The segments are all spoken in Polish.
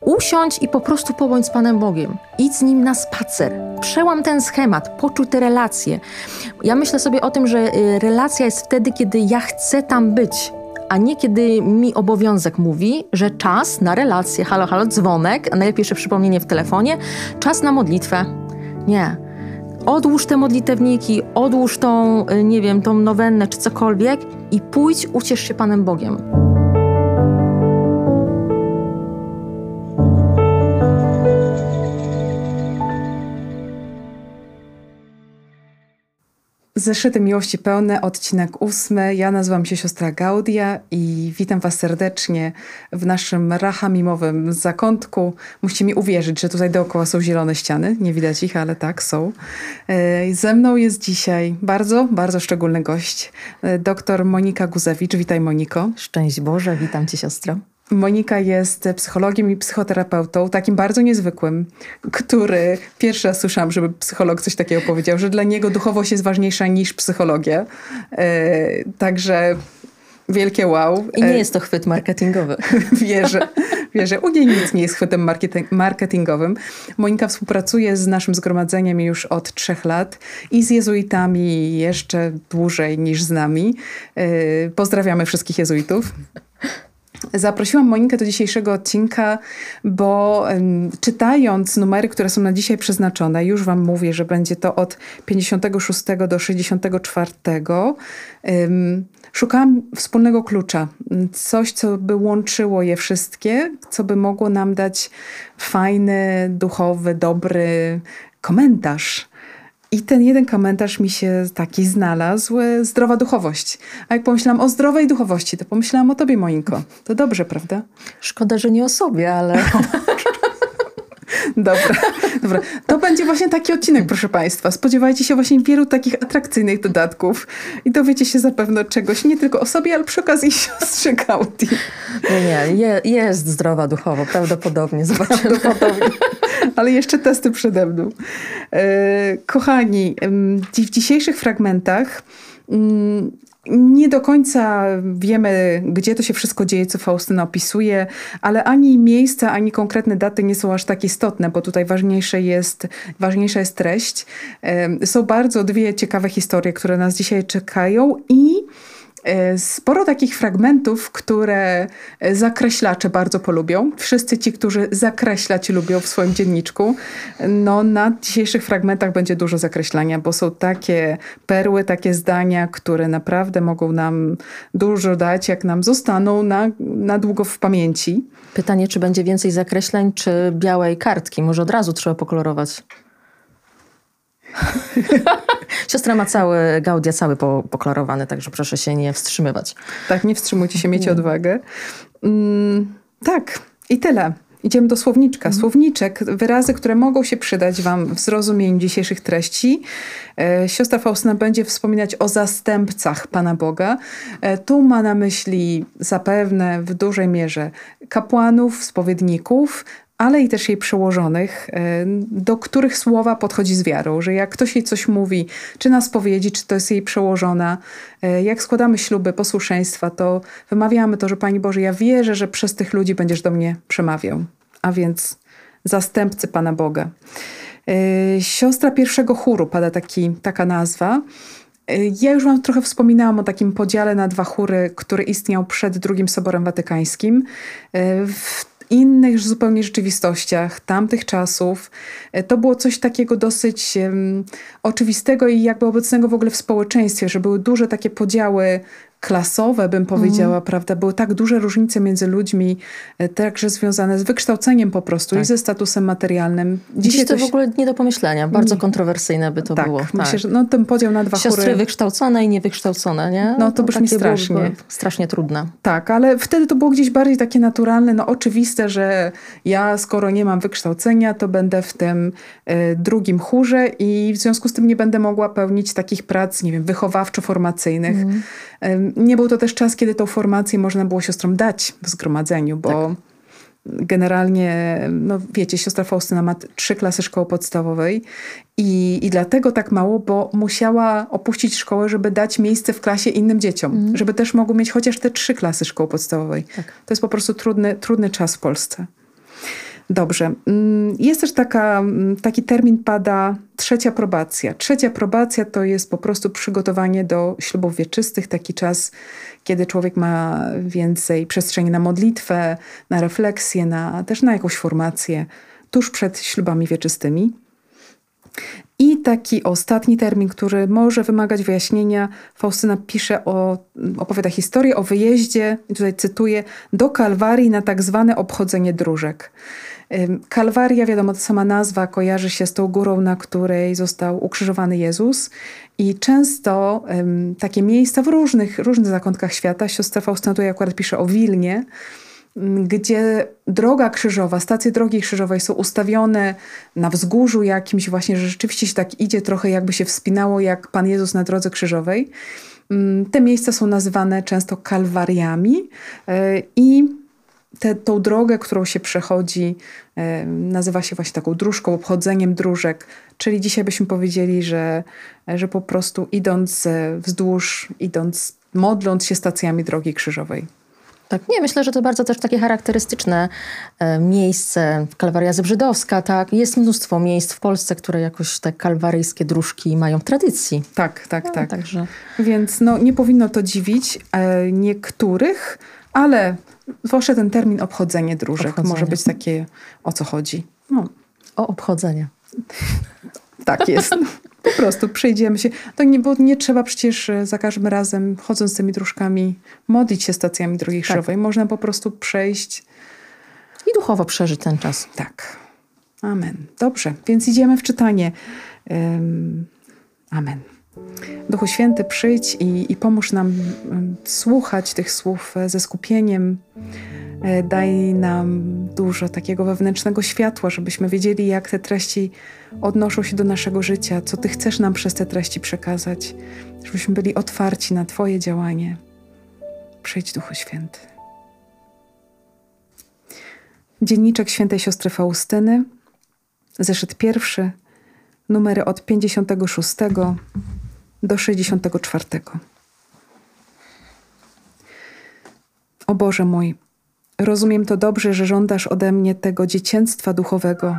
Usiądź i po prostu pobądź z Panem Bogiem. Idź z Nim na spacer. Przełam ten schemat, poczuj te relacje. Ja myślę sobie o tym, że y, relacja jest wtedy, kiedy ja chcę tam być, a nie kiedy mi obowiązek mówi, że czas na relację, halo, halo, dzwonek, a najlepiej jeszcze przypomnienie w telefonie, czas na modlitwę. Nie. Odłóż te modlitewniki, odłóż tą, y, nie wiem, tą nowennę czy cokolwiek i pójdź, uciesz się Panem Bogiem. Zeszyty Miłości Pełne, odcinek ósmy. Ja nazywam się siostra Gaudia i witam Was serdecznie w naszym rachamimowym zakątku. Musicie mi uwierzyć, że tutaj dookoła są zielone ściany. Nie widać ich, ale tak, są. Ze mną jest dzisiaj bardzo, bardzo szczególny gość, e, dr Monika Guzewicz. Witaj Moniko. Szczęść Boże, witam Cię siostro. Monika jest psychologiem i psychoterapeutą, takim bardzo niezwykłym, który pierwszy raz słyszałam, żeby psycholog coś takiego powiedział, że dla niego duchowość jest ważniejsza niż psychologia. E, także wielkie wow. I nie jest to chwyt marketingowy. wierzę, wierzę. U niej nic nie jest chwytem marketingowym. Monika współpracuje z naszym zgromadzeniem już od trzech lat i z jezuitami jeszcze dłużej niż z nami. E, pozdrawiamy wszystkich jezuitów. Zaprosiłam Monikę do dzisiejszego odcinka, bo czytając numery, które są na dzisiaj przeznaczone, już Wam mówię, że będzie to od 56 do 64. Um, szukałam wspólnego klucza, coś, co by łączyło je wszystkie, co by mogło nam dać fajny, duchowy, dobry komentarz i ten jeden komentarz mi się taki znalazł, e, zdrowa duchowość. A jak pomyślałam o zdrowej duchowości, to pomyślałam o tobie, Moinko. To dobrze, prawda? Szkoda, że nie o sobie, ale... Dobra, dobra. To będzie właśnie taki odcinek, proszę Państwa. Spodziewajcie się właśnie wielu takich atrakcyjnych dodatków i dowiecie się zapewne czegoś nie tylko o sobie, ale przy okazji siostrze Gaudi. Nie, nie, je, jest zdrowa duchowo, prawdopodobnie. Zobaczymy. Prawdopodobnie. Ale jeszcze testy przede mną. E, kochani, w dzisiejszych fragmentach mm, nie do końca wiemy, gdzie to się wszystko dzieje, co Faustyna opisuje, ale ani miejsca, ani konkretne daty nie są aż tak istotne, bo tutaj ważniejsze jest, ważniejsza jest treść. Są bardzo dwie ciekawe historie, które nas dzisiaj czekają i sporo takich fragmentów, które e, zakreślacze bardzo polubią. Wszyscy ci, którzy zakreślać lubią w swoim dzienniczku, no na dzisiejszych fragmentach będzie dużo zakreślania, bo są takie perły, takie zdania, które naprawdę mogą nam dużo dać, jak nam zostaną na, na długo w pamięci. Pytanie, czy będzie więcej zakreśleń, czy białej kartki? Może od razu trzeba pokolorować? Siostra ma cały, Gaudia cały poklarowany, także proszę się nie wstrzymywać. Tak, nie wstrzymujcie się, miejcie odwagę. Mm, tak, i tyle. Idziemy do słowniczka. Mhm. Słowniczek, wyrazy, które mogą się przydać Wam w zrozumieniu dzisiejszych treści. E, siostra Faustyna będzie wspominać o zastępcach Pana Boga. E, tu ma na myśli zapewne w dużej mierze kapłanów, spowiedników, ale i też jej przełożonych, e, do których słowa podchodzi z wiarą, że jak ktoś jej coś mówi, czy na spowiedzi, czy to jest jej przełożona, e, jak składamy śluby posłuszeństwa, to wymawiamy to, że Pani Boże, ja wierzę, że przez tych ludzi będziesz do mnie przemawiał. A więc zastępcy Pana Boga. E, siostra pierwszego chóru, pada taki, taka nazwa. Ja już wam trochę wspominałam o takim podziale na dwa chóry, który istniał przed II Soborem Watykańskim. W innych zupełnie rzeczywistościach tamtych czasów. E, to było coś takiego dosyć um, oczywistego i jakby obecnego w ogóle w społeczeństwie, że były duże takie podziały klasowe, bym powiedziała, mm. prawda? Były tak duże różnice między ludźmi, e, także związane z wykształceniem po prostu tak. i ze statusem materialnym. Dzisiaj Dziś to, w ogóle nie do pomyślenia. Bardzo mm. kontrowersyjne by to tak, było. Myślę, tak. że no, ten podział na dwa Siostry chóry... wykształcone i niewykształcone, nie? No to no, brzmi strasznie. strasznie trudne. Tak, ale wtedy to było gdzieś bardziej takie naturalne, no oczywiste, że ja skoro nie mam wykształcenia, to będę w tym y, drugim chórze i w związku z tym nie będę mogła pełnić takich prac, nie wiem, wychowawczo-formacyjnych. Mm nie był to też czas, kiedy tą formację można było siostrom dać w zgromadzeniu, bo tak. generalnie, no wiecie, siostra Faustyna ma trzy klasy szkoły podstawowej i, i dlatego tak mało, bo musiała opuścić szkołę, żeby dać miejsce w klasie innym dzieciom, mm. żeby też mogły mieć chociaż te trzy klasy szkoły podstawowej. Tak. To jest po prostu trudny, trudny czas w Polsce. Dobrze. Mm, jest też taka, mm, taki termin pada trzecia probacja. Trzecia probacja to jest po prostu przygotowanie do ślubów wieczystych, taki czas, kiedy człowiek ma więcej przestrzeni na modlitwę, na refleksję, na, też na jakąś formację tuż przed ślubami wieczystymi. I taki ostatni termin, który może wymagać wyjaśnienia, Faustyna pisze o, opowiada historię o wyjeździe, tutaj cytuję, do Kalwarii na tak zwane obchodzenie dróżek. Kalwaria, wiadomo, to sama nazwa kojarzy się z tą górą, na której został ukrzyżowany Jezus. I często um, takie miejsca w różnych, różnych zakątkach świata, siostra Faustyna tutaj akurat pisze o Wilnie, gdzie droga krzyżowa, stacje drogi krzyżowej są ustawione na wzgórzu jakimś właśnie, że rzeczywiście się tak idzie, trochę jakby się wspinało jak Pan Jezus na drodze krzyżowej. Te miejsca są nazywane często kalwariami e, i tę tą drogę, którą się przechodzi, e, nazywa się właśnie taką dróżką, obchodzeniem dróżek. Czyli dzisiaj byśmy powiedzieli, że, że po prostu idąc e, wzdłuż, idąc, modląc się stacjami drogi krzyżowej. Tak, nie, myślę, że to bardzo też takie charakterystyczne e, miejsce, Kalwaria Zebrzydowska, tak. Jest mnóstwo miejsc w Polsce, które jakoś te kalwaryjskie dróżki mają w tradycji. Tak, tak, no, tak. Także... Więc no, nie powinno to dziwić niektórych, ale zwłaszcza ten termin obchodzenie dróżek obchodzenie. może być takie, o co chodzi. No. O obchodzenie. Tak jest. Po prostu przejdziemy się. To nie, bo nie trzeba przecież e, za każdym razem, chodząc tymi dróżkami, modlić się stacjami drogi tak. krzyżowej. Można po prostu przejść. I duchowo przeżyć ten czas. Tak. Amen. Dobrze, więc idziemy w czytanie. Um, amen. Duchu Święty, przyjdź i, i pomóż nam um, słuchać tych słów e, ze skupieniem. E, daj nam dużo takiego wewnętrznego światła, żebyśmy wiedzieli, jak te treści odnoszą się do naszego życia, co Ty chcesz nam przez te treści przekazać, żebyśmy byli otwarci na Twoje działanie. Przyjdź, Duchu Święty. Dzienniczek świętej siostry Faustyny, zeszyt pierwszy, numery od 56 do 64. O Boże mój, Rozumiem to dobrze, że żądasz ode mnie tego dziecięctwa duchowego,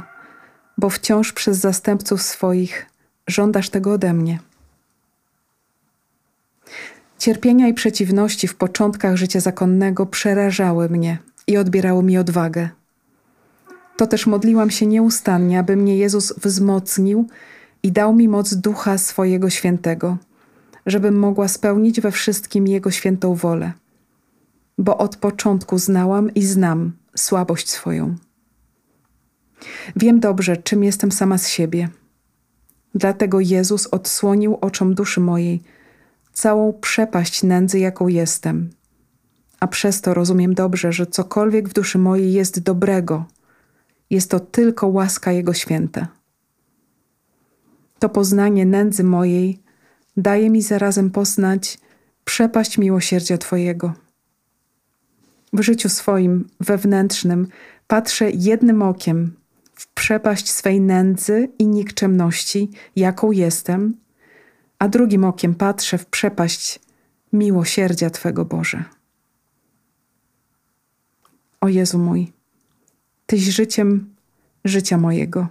bo wciąż przez zastępców swoich żądasz tego ode mnie. Cierpienia i przeciwności w początkach życia zakonnego przerażały mnie i odbierały mi odwagę. To też modliłam się nieustannie, aby mnie Jezus wzmocnił i dał mi moc ducha swojego świętego, żebym mogła spełnić we wszystkim Jego świętą wolę bo od początku znałam i znam słabość swoją. Wiem dobrze, czym jestem sama z siebie. Dlatego Jezus odsłonił oczom duszy mojej całą przepaść nędzy, jaką jestem. A przez to rozumiem dobrze, że cokolwiek w duszy mojej jest dobrego, jest to tylko łaska Jego święta. To poznanie nędzy mojej daje mi zarazem poznać przepaść miłosierdzia Twojego w życiu swoim wewnętrznym patrzę jednym okiem w przepaść swej nędzy i nikczemności, jaką jestem, a drugim okiem patrzę w przepaść miłosierdzia Twego Boże. O Jezu mój, Tyś życiem życia mojego.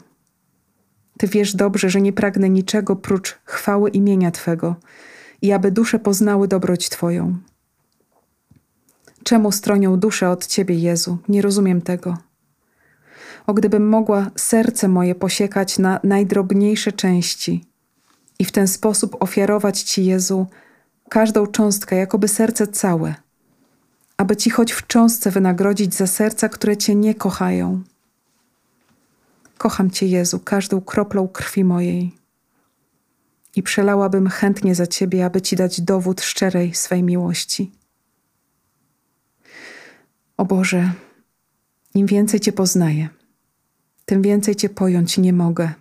Ty wiesz dobrze, że nie pragnę niczego prócz chwały imienia Twego i aby dusze poznały dobroć Twoją. Czemu stronią duszę od Ciebie, Jezu? Nie rozumiem tego. O gdybym mogła serce moje posiekać na najdrobniejsze części i w ten sposób ofiarować Ci, Jezu, każdą cząstkę, jakoby serce całe, aby Ci choć w cząstce wynagrodzić za serca, które Cię nie kochają. Kocham Cię, Jezu, każdą kroplą krwi mojej i przelałabym chętnie za Ciebie, aby Ci dać dowód szczerej swej miłości. O Boże, im więcej Cię poznaję, tym więcej Cię pojąć nie mogę.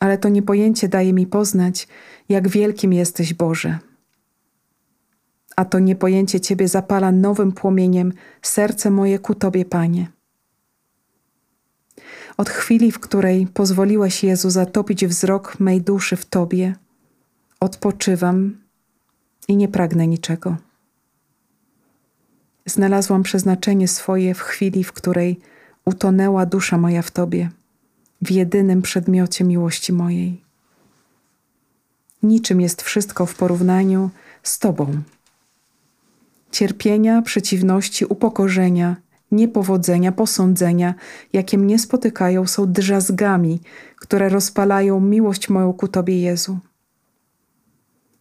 Ale to niepojęcie daje mi poznać, jak wielkim jesteś Boże. A to niepojęcie Ciebie zapala nowym płomieniem serce moje ku Tobie, Panie. Od chwili, w której pozwoliłeś Jezu zatopić wzrok mej duszy w Tobie, odpoczywam i nie pragnę niczego. Znalazłam przeznaczenie swoje w chwili, w której utonęła dusza moja w Tobie, w jedynym przedmiocie miłości mojej. Niczym jest wszystko w porównaniu z Tobą. Cierpienia, przeciwności, upokorzenia, niepowodzenia, posądzenia, jakie mnie spotykają, są drzazgami, które rozpalają miłość moją ku Tobie, Jezu.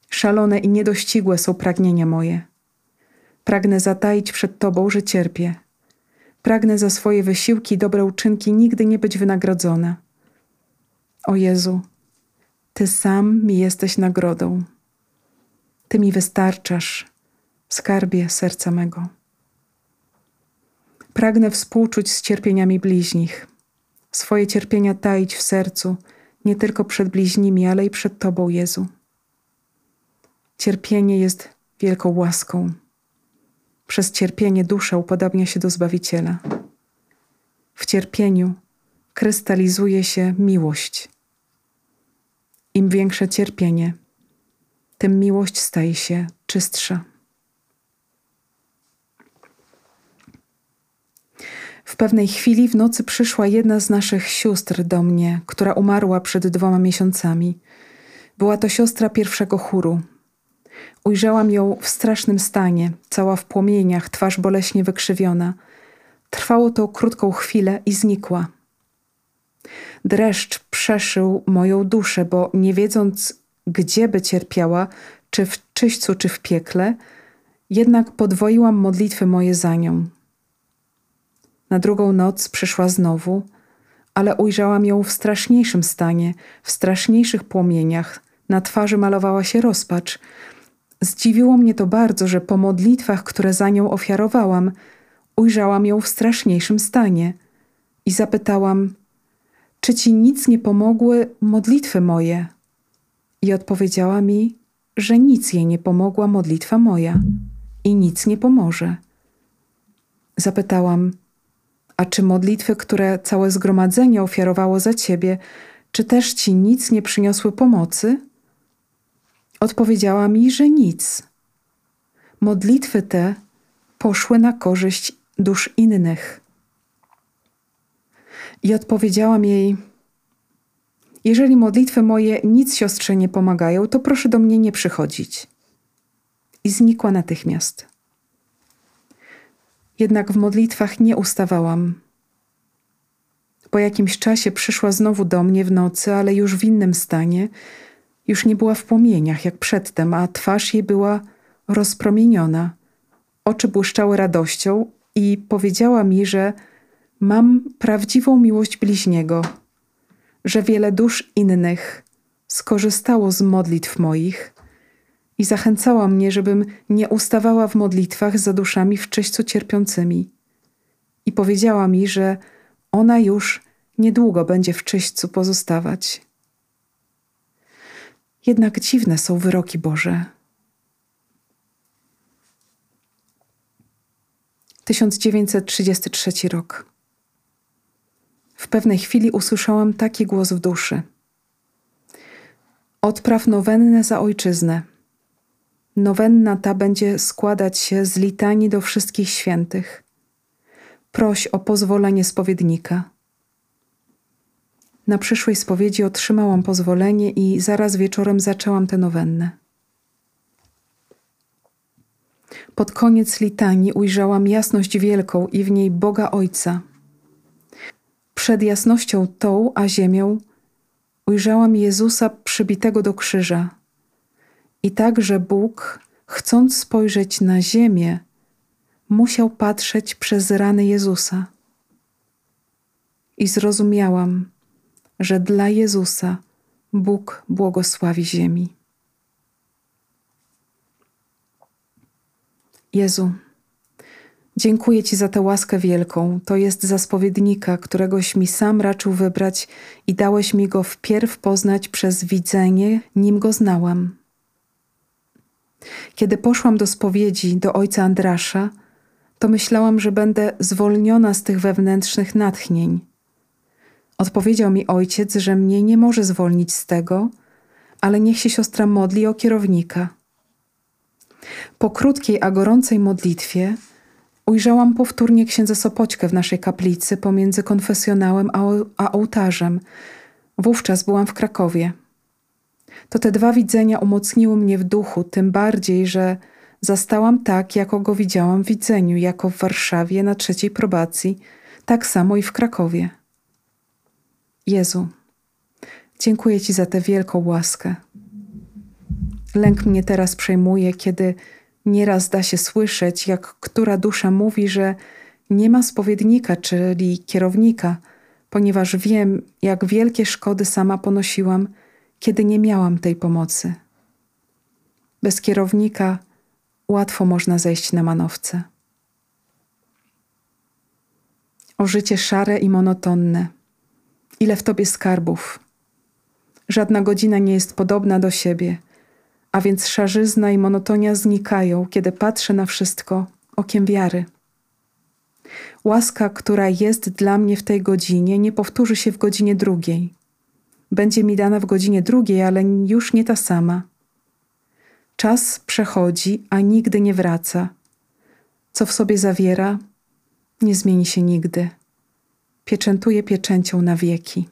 Szalone i niedościgłe są pragnienia moje. Pragnę zataić przed Tobą, że cierpię. Pragnę za swoje wysiłki i dobre uczynki nigdy nie być wynagrodzona. O Jezu, Ty sam mi jesteś nagrodą. Ty mi wystarczasz, skarbie serca mego. Pragnę współczuć z cierpieniami bliźnich, swoje cierpienia taić w sercu, nie tylko przed bliźnimi, ale i przed Tobą, Jezu. Cierpienie jest wielką łaską. Przez cierpienie dusza upodabnia się do Zbawiciela. W cierpieniu krystalizuje się miłość. Im większe cierpienie, tym miłość staje się czystsza. W pewnej chwili w nocy przyszła jedna z naszych sióstr do mnie, która umarła przed dwoma miesiącami. Była to siostra pierwszego chóru. Ujrzałam ją w strasznym stanie, cała w płomieniach, twarz boleśnie wykrzywiona. Trwało to krótką chwilę i znikła. Dreszcz przeszył moją duszę, bo nie wiedząc, gdzie by cierpiała, czy w czyśćcu, czy w piekle, jednak podwoiłam modlitwy moje za nią. Na drugą noc przyszła znowu, ale ujrzałam ją w straszniejszym stanie, w straszniejszych płomieniach. Na twarzy malowała się rozpacz. Zdziwiło mnie to bardzo, że po modlitwach, które za nią ofiarowałam, ujrzałam ją w straszniejszym stanie. I zapytałam, czy ci nic nie pomogły modlitwy moje? I odpowiedziała mi, że nic jej nie pomogła modlitwa moja i nic nie pomoże. Zapytałam, a czy modlitwy, które całe zgromadzenie ofiarowało za ciebie, czy też ci nic nie przyniosły pomocy? Odpowiedziała mi, że nic. Modlitwy te poszły na korzyść dusz innych. I odpowiedziałam jej: Jeżeli modlitwy moje nic siostrze nie pomagają, to proszę do mnie nie przychodzić. I znikła natychmiast. Jednak w modlitwach nie ustawałam. Po jakimś czasie przyszła znowu do mnie w nocy, ale już w innym stanie. Już nie była w płomieniach jak przedtem, a twarz jej była rozpromieniona. Oczy błyszczały radością i powiedziała mi, że mam prawdziwą miłość bliźniego, że wiele dusz innych skorzystało z modlitw moich i zachęcała mnie, żebym nie ustawała w modlitwach za duszami w czyśćcu cierpiącymi. I powiedziała mi, że ona już niedługo będzie w czyśćcu pozostawać. Jednak dziwne są wyroki Boże. 1933 rok. W pewnej chwili usłyszałam taki głos w duszy. Odpraw nowennę za ojczyznę Nowenna ta będzie składać się z litanii do wszystkich świętych. Proś o pozwolenie spowiednika. Na przyszłej spowiedzi otrzymałam pozwolenie i zaraz wieczorem zaczęłam tę nowennę. Pod koniec litanii ujrzałam jasność wielką i w niej Boga Ojca. Przed jasnością tą, a ziemią, ujrzałam Jezusa przybitego do krzyża i także Bóg, chcąc spojrzeć na ziemię, musiał patrzeć przez rany Jezusa. I zrozumiałam, że dla Jezusa Bóg błogosławi ziemi. Jezu, dziękuję Ci za tę łaskę wielką. To jest za spowiednika, któregoś mi sam raczył wybrać i dałeś mi go wpierw poznać przez widzenie, nim go znałam. Kiedy poszłam do spowiedzi do ojca Andrasza, to myślałam, że będę zwolniona z tych wewnętrznych natchnień. Odpowiedział mi ojciec, że mnie nie może zwolnić z tego, ale niech się siostra modli o kierownika. Po krótkiej, a gorącej modlitwie Ujrzałam powtórnie księdza Sopoćkę w naszej kaplicy pomiędzy konfesjonałem a, a ołtarzem. Wówczas byłam w Krakowie. To te dwa widzenia umocniły mnie w duchu, tym bardziej, że zastałam tak, jako go widziałam w widzeniu, jako w Warszawie na trzeciej probacji, tak samo i w Krakowie. Jezu, dziękuję Ci za tę wielką łaskę. Lęk mnie teraz przejmuje, kiedy nieraz da się słyszeć, jak która dusza mówi, że nie ma spowiednika, czyli kierownika, ponieważ wiem, jak wielkie szkody sama ponosiłam, kiedy nie miałam tej pomocy. Bez kierownika łatwo można zejść na manowce. O życie szare i monotonne. Ile w tobie skarbów. Żadna godzina nie jest podobna do siebie, a więc szarzyzna i monotonia znikają, kiedy patrzę na wszystko okiem wiary. Łaska, która jest dla mnie w tej godzinie, nie powtórzy się w godzinie drugiej. Będzie mi dana w godzinie drugiej, ale już nie ta sama. Czas przechodzi, a nigdy nie wraca. Co w sobie zawiera, nie zmieni się nigdy. Pieczętuje pieczęcią na wieki.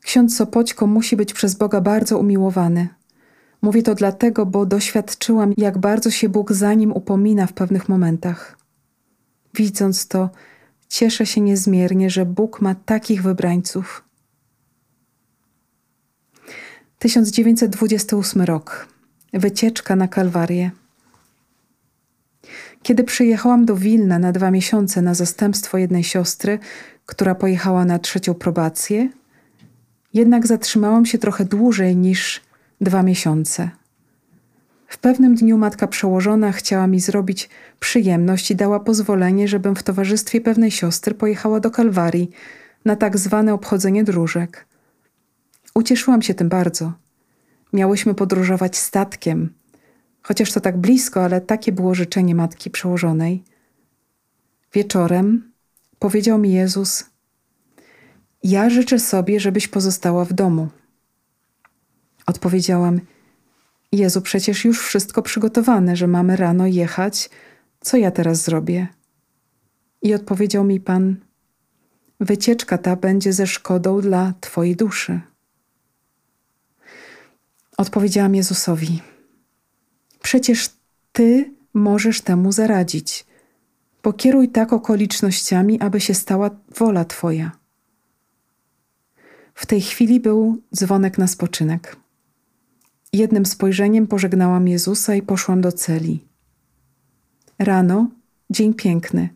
Ksiądz Sopoćko musi być przez Boga bardzo umiłowany. Mówię to dlatego, bo doświadczyłam, jak bardzo się Bóg za nim upomina w pewnych momentach. Widząc to, cieszę się niezmiernie, że Bóg ma takich wybrańców. 1928 rok. Wycieczka na Kalwarię. Kiedy przyjechałam do Wilna na dwa miesiące na zastępstwo jednej siostry, która pojechała na trzecią probację, jednak zatrzymałam się trochę dłużej niż dwa miesiące. W pewnym dniu matka przełożona chciała mi zrobić przyjemność i dała pozwolenie, żebym w towarzystwie pewnej siostry pojechała do Kalwarii na tak zwane obchodzenie dróżek. Ucieszyłam się tym bardzo. Miałyśmy podróżować statkiem, chociaż to tak blisko, ale takie było życzenie matki przełożonej. Wieczorem powiedział mi Jezus: Ja życzę sobie, żebyś pozostała w domu. Odpowiedziałam: Jezu, przecież już wszystko przygotowane, że mamy rano jechać. Co ja teraz zrobię? I odpowiedział mi Pan: Wycieczka ta będzie ze szkodą dla Twojej duszy. Odpowiedziałam Jezusowi: Przecież Ty możesz temu zaradzić. Pokieruj tak okolicznościami, aby się stała wola Twoja. W tej chwili był dzwonek na spoczynek. Jednym spojrzeniem pożegnałam Jezusa i poszłam do celi. Rano, dzień piękny.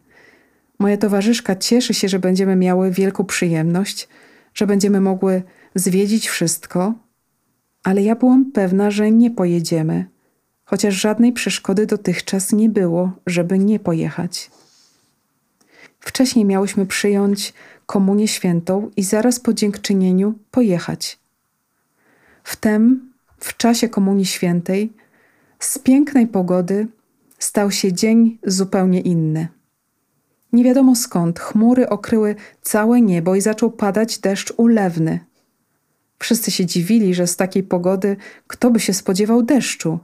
Moja towarzyszka cieszy się, że będziemy miały wielką przyjemność, że będziemy mogły zwiedzić wszystko, ale ja byłam pewna, że nie pojedziemy, chociaż żadnej przeszkody dotychczas nie było, żeby nie pojechać. Wcześniej miałyśmy przyjąć komunię świętą i zaraz po dziękczynieniu pojechać. Wtem, w czasie komunii świętej, z pięknej pogody stał się dzień zupełnie inny. Nie wiadomo skąd chmury okryły całe niebo i zaczął padać deszcz ulewny. Wszyscy się dziwili, że z takiej pogody kto by się spodziewał deszczu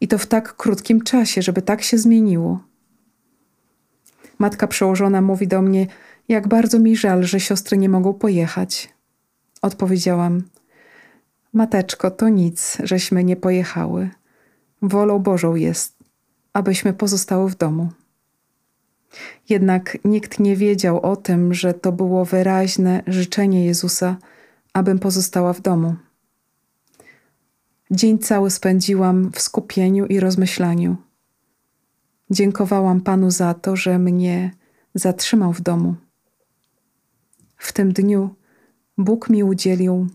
i to w tak krótkim czasie, żeby tak się zmieniło. Matka przełożona mówi do mnie, jak bardzo mi żal, że siostry nie mogą pojechać. Odpowiedziałam: Mateczko, to nic, żeśmy nie pojechały. Wolą Bożą jest, abyśmy pozostały w domu. Jednak nikt nie wiedział o tym, że to było wyraźne życzenie Jezusa, abym pozostała w domu. Dzień cały spędziłam w skupieniu i rozmyślaniu. Dziękowałam Panu za to, że mnie zatrzymał w domu. W tym dniu Bóg mi udzielił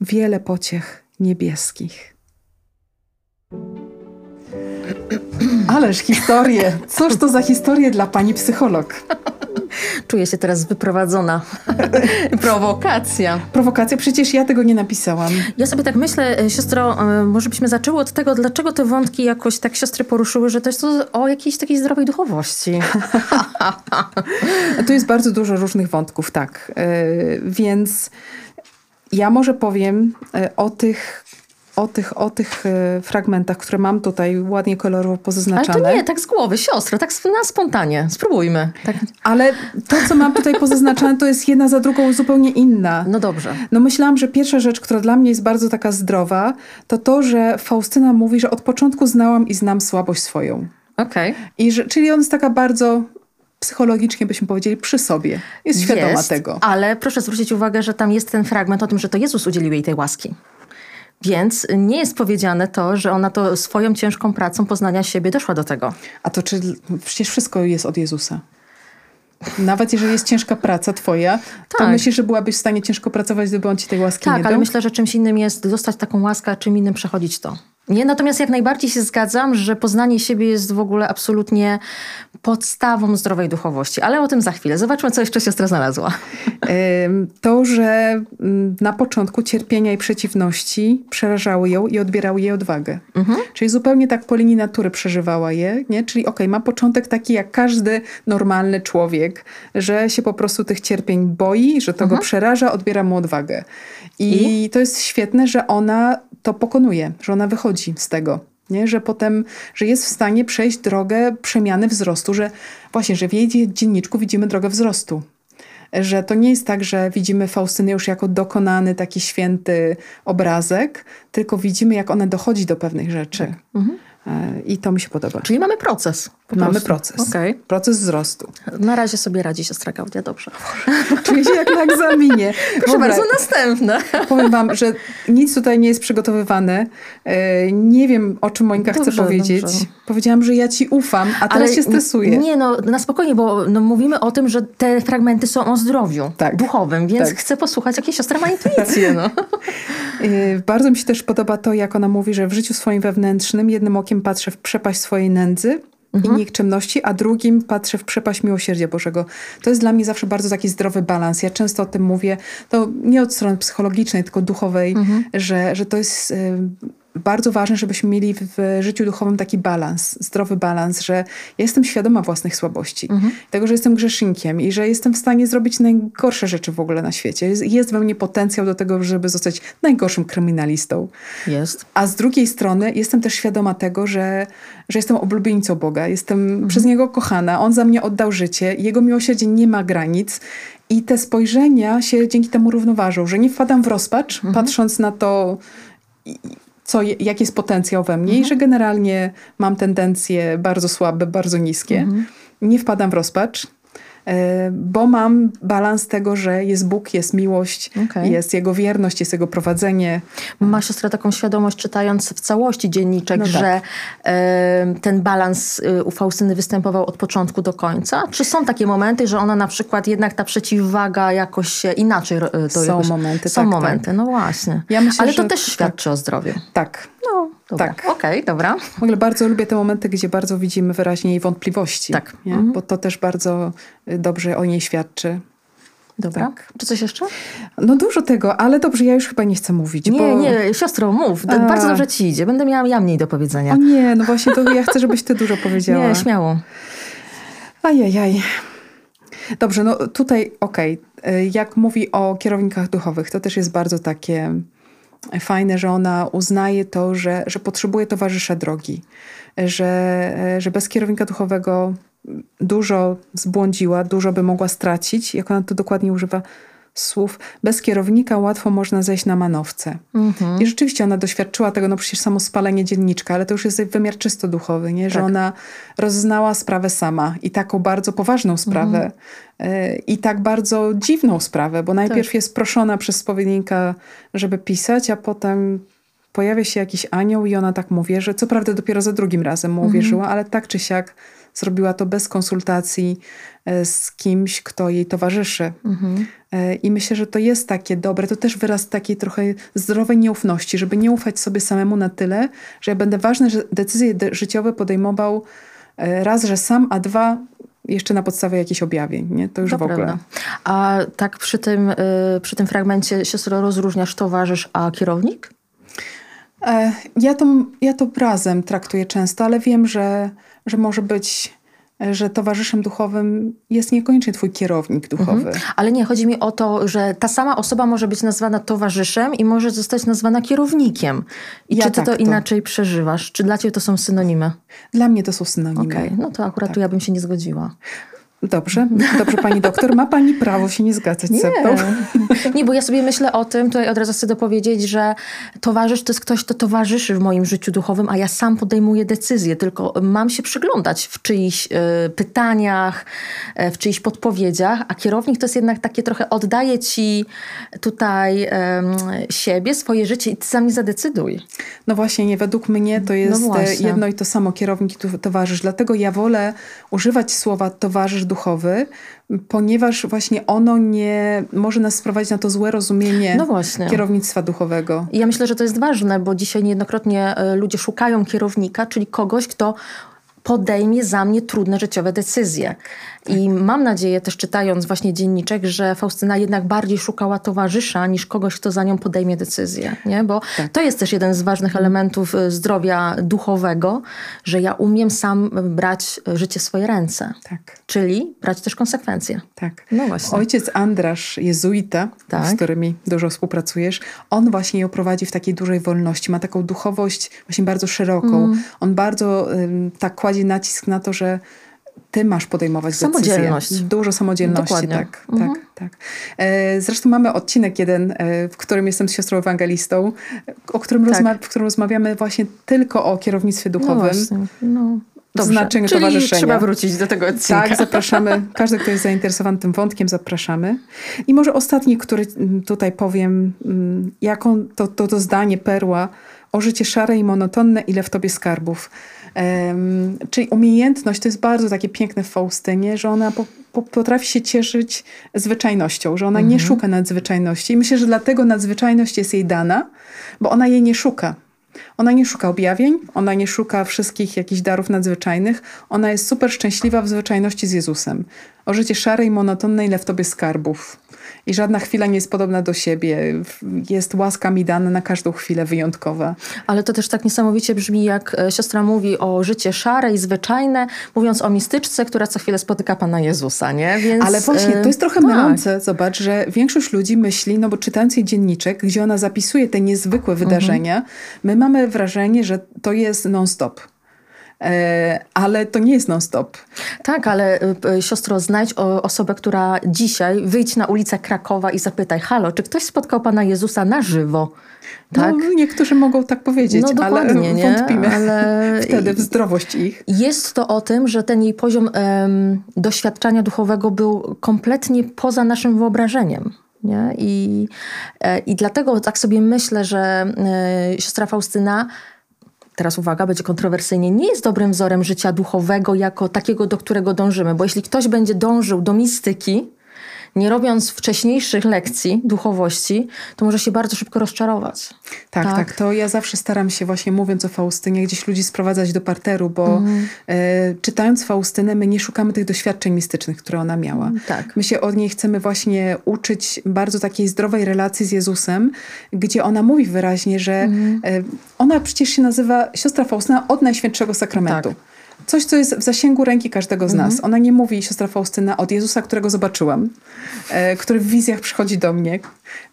wiele pociech niebieskich. Ależ historie! Cóż to za historie dla pani psycholog? Czuję się teraz wyprowadzona. Prowokacja. Prowokacja? Przecież ja tego nie napisałam. Ja sobie tak myślę, e, siostro, e, może byśmy zaczęły od tego, dlaczego te wątki jakoś tak siostry poruszyły, że to jest to o jakiejś takiej zdrowej duchowości. tu jest bardzo dużo różnych wątków, tak. E, więc ja może powiem o tych o tych, o tych e, fragmentach, które mam tutaj ładnie kolorowo pozaznaczane. Ale to nie, tak z głowy, siostro, tak na spontanie. Spróbujmy. Tak. Ale to, co mam tutaj pozaznaczane, to jest jedna za drugą zupełnie inna. No dobrze. No myślałam, że pierwsza rzecz, która dla mnie jest bardzo taka zdrowa, to to, że Faustyna mówi, że od początku znałam i znam słabość swoją. Okay. I że, czyli on jest taka bardzo psychologicznie byśmy powiedzieli przy sobie. Jest świadoma jest, tego. Ale proszę zwrócić uwagę, że tam jest ten fragment o tym, że to Jezus udzielił jej tej łaski. Więc nie jest powiedziane to, że ona to swoją ciężką pracą poznania siebie doszła do tego. A to czy przecież wszystko jest od Jezusa? Nawet jeżeli jest ciężka praca twoja, tak. to myślisz, że byłabyś w stanie ciężko pracować, gdyby on ci tej łaski tak, nie dał? Tak, ale myślę, że czymś innym jest dostać taką łaskę, a czym innym przechodzić to. Nie, natomiast jak najbardziej się zgadzam, że poznanie siebie jest w ogóle absolutnie podstawą zdrowej duchowości, ale o tym za chwilę. Zobaczmy, co jeszcze siostra znalazła. To, że mm, na początku cierpienia i przeciwności przerażały ją i odbierały jej odwagę. Mhm. Czyli zupełnie tak po linii natury przeżywała je, nie? Czyli okej, okay, ma początek taki jak każdy normalny człowiek, że się po prostu tych cierpień boi, że to mhm. go przeraża, odbiera mu odwagę. I, I to jest świetne, że ona to pokonuje, że ona wychodzi z tego. Nie? Że potem, że jest w stanie przejść drogę przemiany wzrostu, że właśnie, że w jej dzienniczku widzimy drogę wzrostu. Że to nie jest tak, że widzimy Faustynę już jako dokonany, taki święty obrazek, tylko widzimy, jak ona dochodzi do pewnych rzeczy. Tak. Mhm. I to mi się podoba. Czyli mamy proces. Mamy proces. Okay. Proces wzrostu. Na razie sobie radzi siostra Klaudia dobrze. Czuję się jak na egzaminie. Proszę bardzo, następne. Powiem wam, że nic tutaj nie jest przygotowywane. E, nie wiem, o czym Monika dobrze, chce powiedzieć. Dobrze. Powiedziałam, że ja ci ufam, a teraz Ale się stresuję. Nie, no na spokojnie, bo no, mówimy o tym, że te fragmenty są o zdrowiu tak. duchowym, więc tak. chcę posłuchać, jakie siostra ma intuicję. No. E, bardzo mi się też podoba to, jak ona mówi, że w życiu swoim wewnętrznym jednym okiem patrzę w przepaść swojej nędzy, mhm. i nikczemności, a drugim patrzę w przepaść miłosierdzia Bożego. To jest dla mnie zawsze bardzo taki zdrowy balans. Ja często o tym mówię, to nie od strony psychologicznej, tylko duchowej, mhm. że, że to jest bardzo ważne, żebyśmy mieli w życiu duchowym taki balans, zdrowy balans, że ja jestem świadoma własnych słabości, mhm. tego, że jestem grzesznikiem i że jestem w stanie zrobić najgorsze rzeczy w ogóle na świecie. Jest, jest we mnie potencjał do tego, żeby zostać najgorszym kryminalistą. Jest. A z drugiej strony jestem też świadoma tego, że, że jestem oblubieńcą Boga, jestem mhm. przez Niego kochana, On za mnie oddał życie, Jego miłosierdzie nie ma granic i te spojrzenia się dzięki temu równoważą, że nie wpadam w rozpacz, mhm. patrząc na to co, jaki jest potencjał we mnie mhm. i że generalnie mam tendencje bardzo słabe, bardzo niskie. Mhm. Nie wpadam w rozpacz, bo mam balans tego, że jest Bóg, jest miłość, okay. jest Jego wierność, jest Jego prowadzenie. Ma siostra taką świadomość, czytając w całości dzienniczek, no tak. że e, ten balans e, u Faustyny występował od początku do końca? Czy są takie momenty, że ona na przykład jednak ta przeciwwaga jakoś inaczej to Są jakoś, momenty, Są tak, momenty, tak. no właśnie. Ja myślę, Ale to też świadczy tak. o zdrowiu. Tak. No, dobra. tak. Okej, okay, dobra. W ogóle bardzo lubię te momenty, gdzie bardzo widzimy wyraźnie jej wątpliwości. Tak. Mhm. Bo to też bardzo y, dobrze o niej świadczy. Dobra. Tak. Czy coś jeszcze? No dużo tego, ale dobrze, ja już chyba nie chcę mówić. Nie, bo... nie, siostro, mów. A... Bardzo dobrze ci idzie. Będę miała ja mniej do powiedzenia. O nie, no właśnie to ja chcę, żebyś ty dużo powiedziała. Nie, śmiało. Ajajaj. Dobrze, no tutaj okej. Okay. Jak mówi o kierownikach duchowych, to też jest bardzo takie fajne, że ona uznaje to, że, że potrzebuje towarzysza drogi, że, że bez kierownika duchowego dużo zbłądziła, dużo by mogła stracić, jak ona to dokładnie używa słów, bez kierownika łatwo można zejść na manowce. Mhm. I rzeczywiście ona doświadczyła tego, no przecież samo spalenie dzienniczka, ale to już jest wymiar czysto duchowy, nie? że tak. ona rozznała sprawę sama i taką bardzo poważną sprawę mhm. i tak bardzo dziwną sprawę, bo najpierw tak. jest proszona przez spowiednika, żeby pisać, a potem pojawia się jakiś anioł i ona tak mówi, że co prawda dopiero za drugim razem mu mhm. uwierzyła, mhm. ale tak czy siak zrobiła to bez konsultacji e, z kimś, kto jej towarzyszy. Mhm. E, I myślę, że to jest takie dobre, to też wyraz takiej trochę zdrowej nieufności, żeby nie ufać sobie samemu na tyle, że ja będę ważne decyzje życiowe podejmował e, raz, że sam, a dwa jeszcze na podstawie jakichś objawień, nie? To już to w ogóle. Prawda. A tak przy tym, przy tym fragmencie siostro rozróżniasz towarzysz, a kierownik? Ja to, ja to razem traktuję często, ale wiem, że, że może być że towarzyszem duchowym jest niekoniecznie twój kierownik duchowy. Mhm. Ale nie, chodzi mi o to, że ta sama osoba może być nazwana towarzyszem i może zostać nazwana kierownikiem. I ja czy ty tak to, to inaczej przeżywasz? Czy dla ciebie to są synonimy? Dla mnie to są synonimy. Okay. no to akurat tak. tu ja bym się nie zgodziła. Dobrze, dobrze pani doktor, ma pani prawo się nie zgadzać nie. ze mną. Nie, bo ja sobie myślę o tym, tutaj od razu chcę dopowiedzieć, że towarzysz to jest ktoś, kto towarzyszy w moim życiu duchowym, a ja sam podejmuję decyzje, tylko mam się przyglądać w czyichś y, pytaniach, y, w czyichś podpowiedziach, a kierownik to jest jednak takie trochę oddaje ci tutaj y, siebie, swoje życie i ty sam nie zadecyduj. No właśnie, nie, według mnie to no jest no jedno i to samo, kierownik i towarzysz, dlatego ja wolę używać słowa towarzysz duchowy, ponieważ właśnie ono nie może nas sprowadzić na to złe rozumienie no kierownictwa duchowego. I ja myślę, że to jest ważne, bo dzisiaj niejednokrotnie e, ludzie szukają kierownika, czyli kogoś, kto podejmie za mnie trudne życiowe decyzje. I tak. mam nadzieję, też czytając właśnie dzienniczek, że Faustyna jednak bardziej szukała towarzysza niż kogoś, kto za nią podejmie decyzję. Nie? Bo tak. to jest też jeden z ważnych elementów y, zdrowia duchowego, że ja umiem sam brać życie w swoje ręce. Tak. Czyli brać też konsekwencje. Tak. No właśnie. Ojciec Andrasz, jezuita, tak. z którymi dużo współpracujesz, on właśnie ją prowadzi w takiej dużej wolności. Ma taką duchowość właśnie bardzo szeroką. Mm. On bardzo tak kładzie nacisk na to, że ty masz podejmować Samodzielność. decyzje. Dużo samodzielności, Dokładnie. tak. Mhm. tak, tak. Zresztą mamy odcinek jeden, e, w którym jestem z siostrą ewangelistą, o którym, tak. rozma- w którym rozmawiamy właśnie tylko o kierownictwie no duchowym. No no. Znaczeniu Czyli towarzyszenia. trzeba wrócić do tego odcinka. Tak, zapraszamy. Każdy, kto jest zainteresowany tym wątkiem, zapraszamy. I może ostatni, który tutaj powiem, mm, jaką to, to, to zdanie perła o życie szare i monotonne, ile w tobie skarbów. Um, czyli umiejętność to jest bardzo takie piękne w Faustynie, że ona po, po, potrafi się cieszyć zwyczajnością, że ona mhm. nie szuka nadzwyczajności. I myślę, że dlatego nadzwyczajność jest jej dana, bo ona jej nie szuka. Ona nie szuka objawień, ona nie szuka wszystkich jakichś darów nadzwyczajnych. Ona jest super szczęśliwa w zwyczajności z Jezusem. O życie szare i monotonne, ile w tobie skarbów i żadna chwila nie jest podobna do siebie. Jest łaska mi dana na każdą chwilę wyjątkowa. Ale to też tak niesamowicie brzmi, jak e, siostra mówi o życie szare i zwyczajne, mówiąc o mistyczce, która co chwilę spotyka Pana Jezusa, nie? Więc, Ale właśnie, to jest trochę tak. mylące. Zobacz, że większość ludzi myśli, no bo czytając jej dzienniczek, gdzie ona zapisuje te niezwykłe wydarzenia, mhm. my mamy wrażenie, że to jest non-stop. E, ale to nie jest non-stop. Tak, ale e, siostro, znajdź osobę, która dzisiaj wyjdź na ulicę Krakowa i zapytaj, halo, czy ktoś spotkał Pana Jezusa na żywo? Tak? No, niektórzy mogą tak powiedzieć, no, ale nie? wątpimy ale wtedy w zdrowość ich. Jest to o tym, że ten jej poziom um, doświadczenia duchowego był kompletnie poza naszym wyobrażeniem. Nie? I, e, I dlatego tak sobie myślę, że e, siostra Faustyna teraz uwaga, będzie kontrowersyjnie, nie jest dobrym wzorem życia duchowego jako takiego, do którego dążymy. Bo jeśli ktoś będzie dążył do mistyki, nie robiąc wcześniejszych lekcji duchowości, to może się bardzo szybko rozczarować. Tak, tak, tak. To ja zawsze staram się właśnie mówiąc o Faustynie, gdzieś ludzi sprowadzać do parteru, bo mm. e, czytając Faustynę, my nie szukamy tych doświadczeń mistycznych, które ona miała. Mm, tak. My się od niej chcemy właśnie uczyć bardzo takiej zdrowej relacji z Jezusem, gdzie ona mówi wyraźnie, że mm. e, ona przecież się nazywa siostra Faustyna od Najświętszego Sakramentu. Tak coś, co jest w zasięgu ręki każdego z nas. Mhm. Ona nie mówi, siostra Faustyna, od Jezusa, którego zobaczyłam, e, który w wizjach przychodzi do mnie,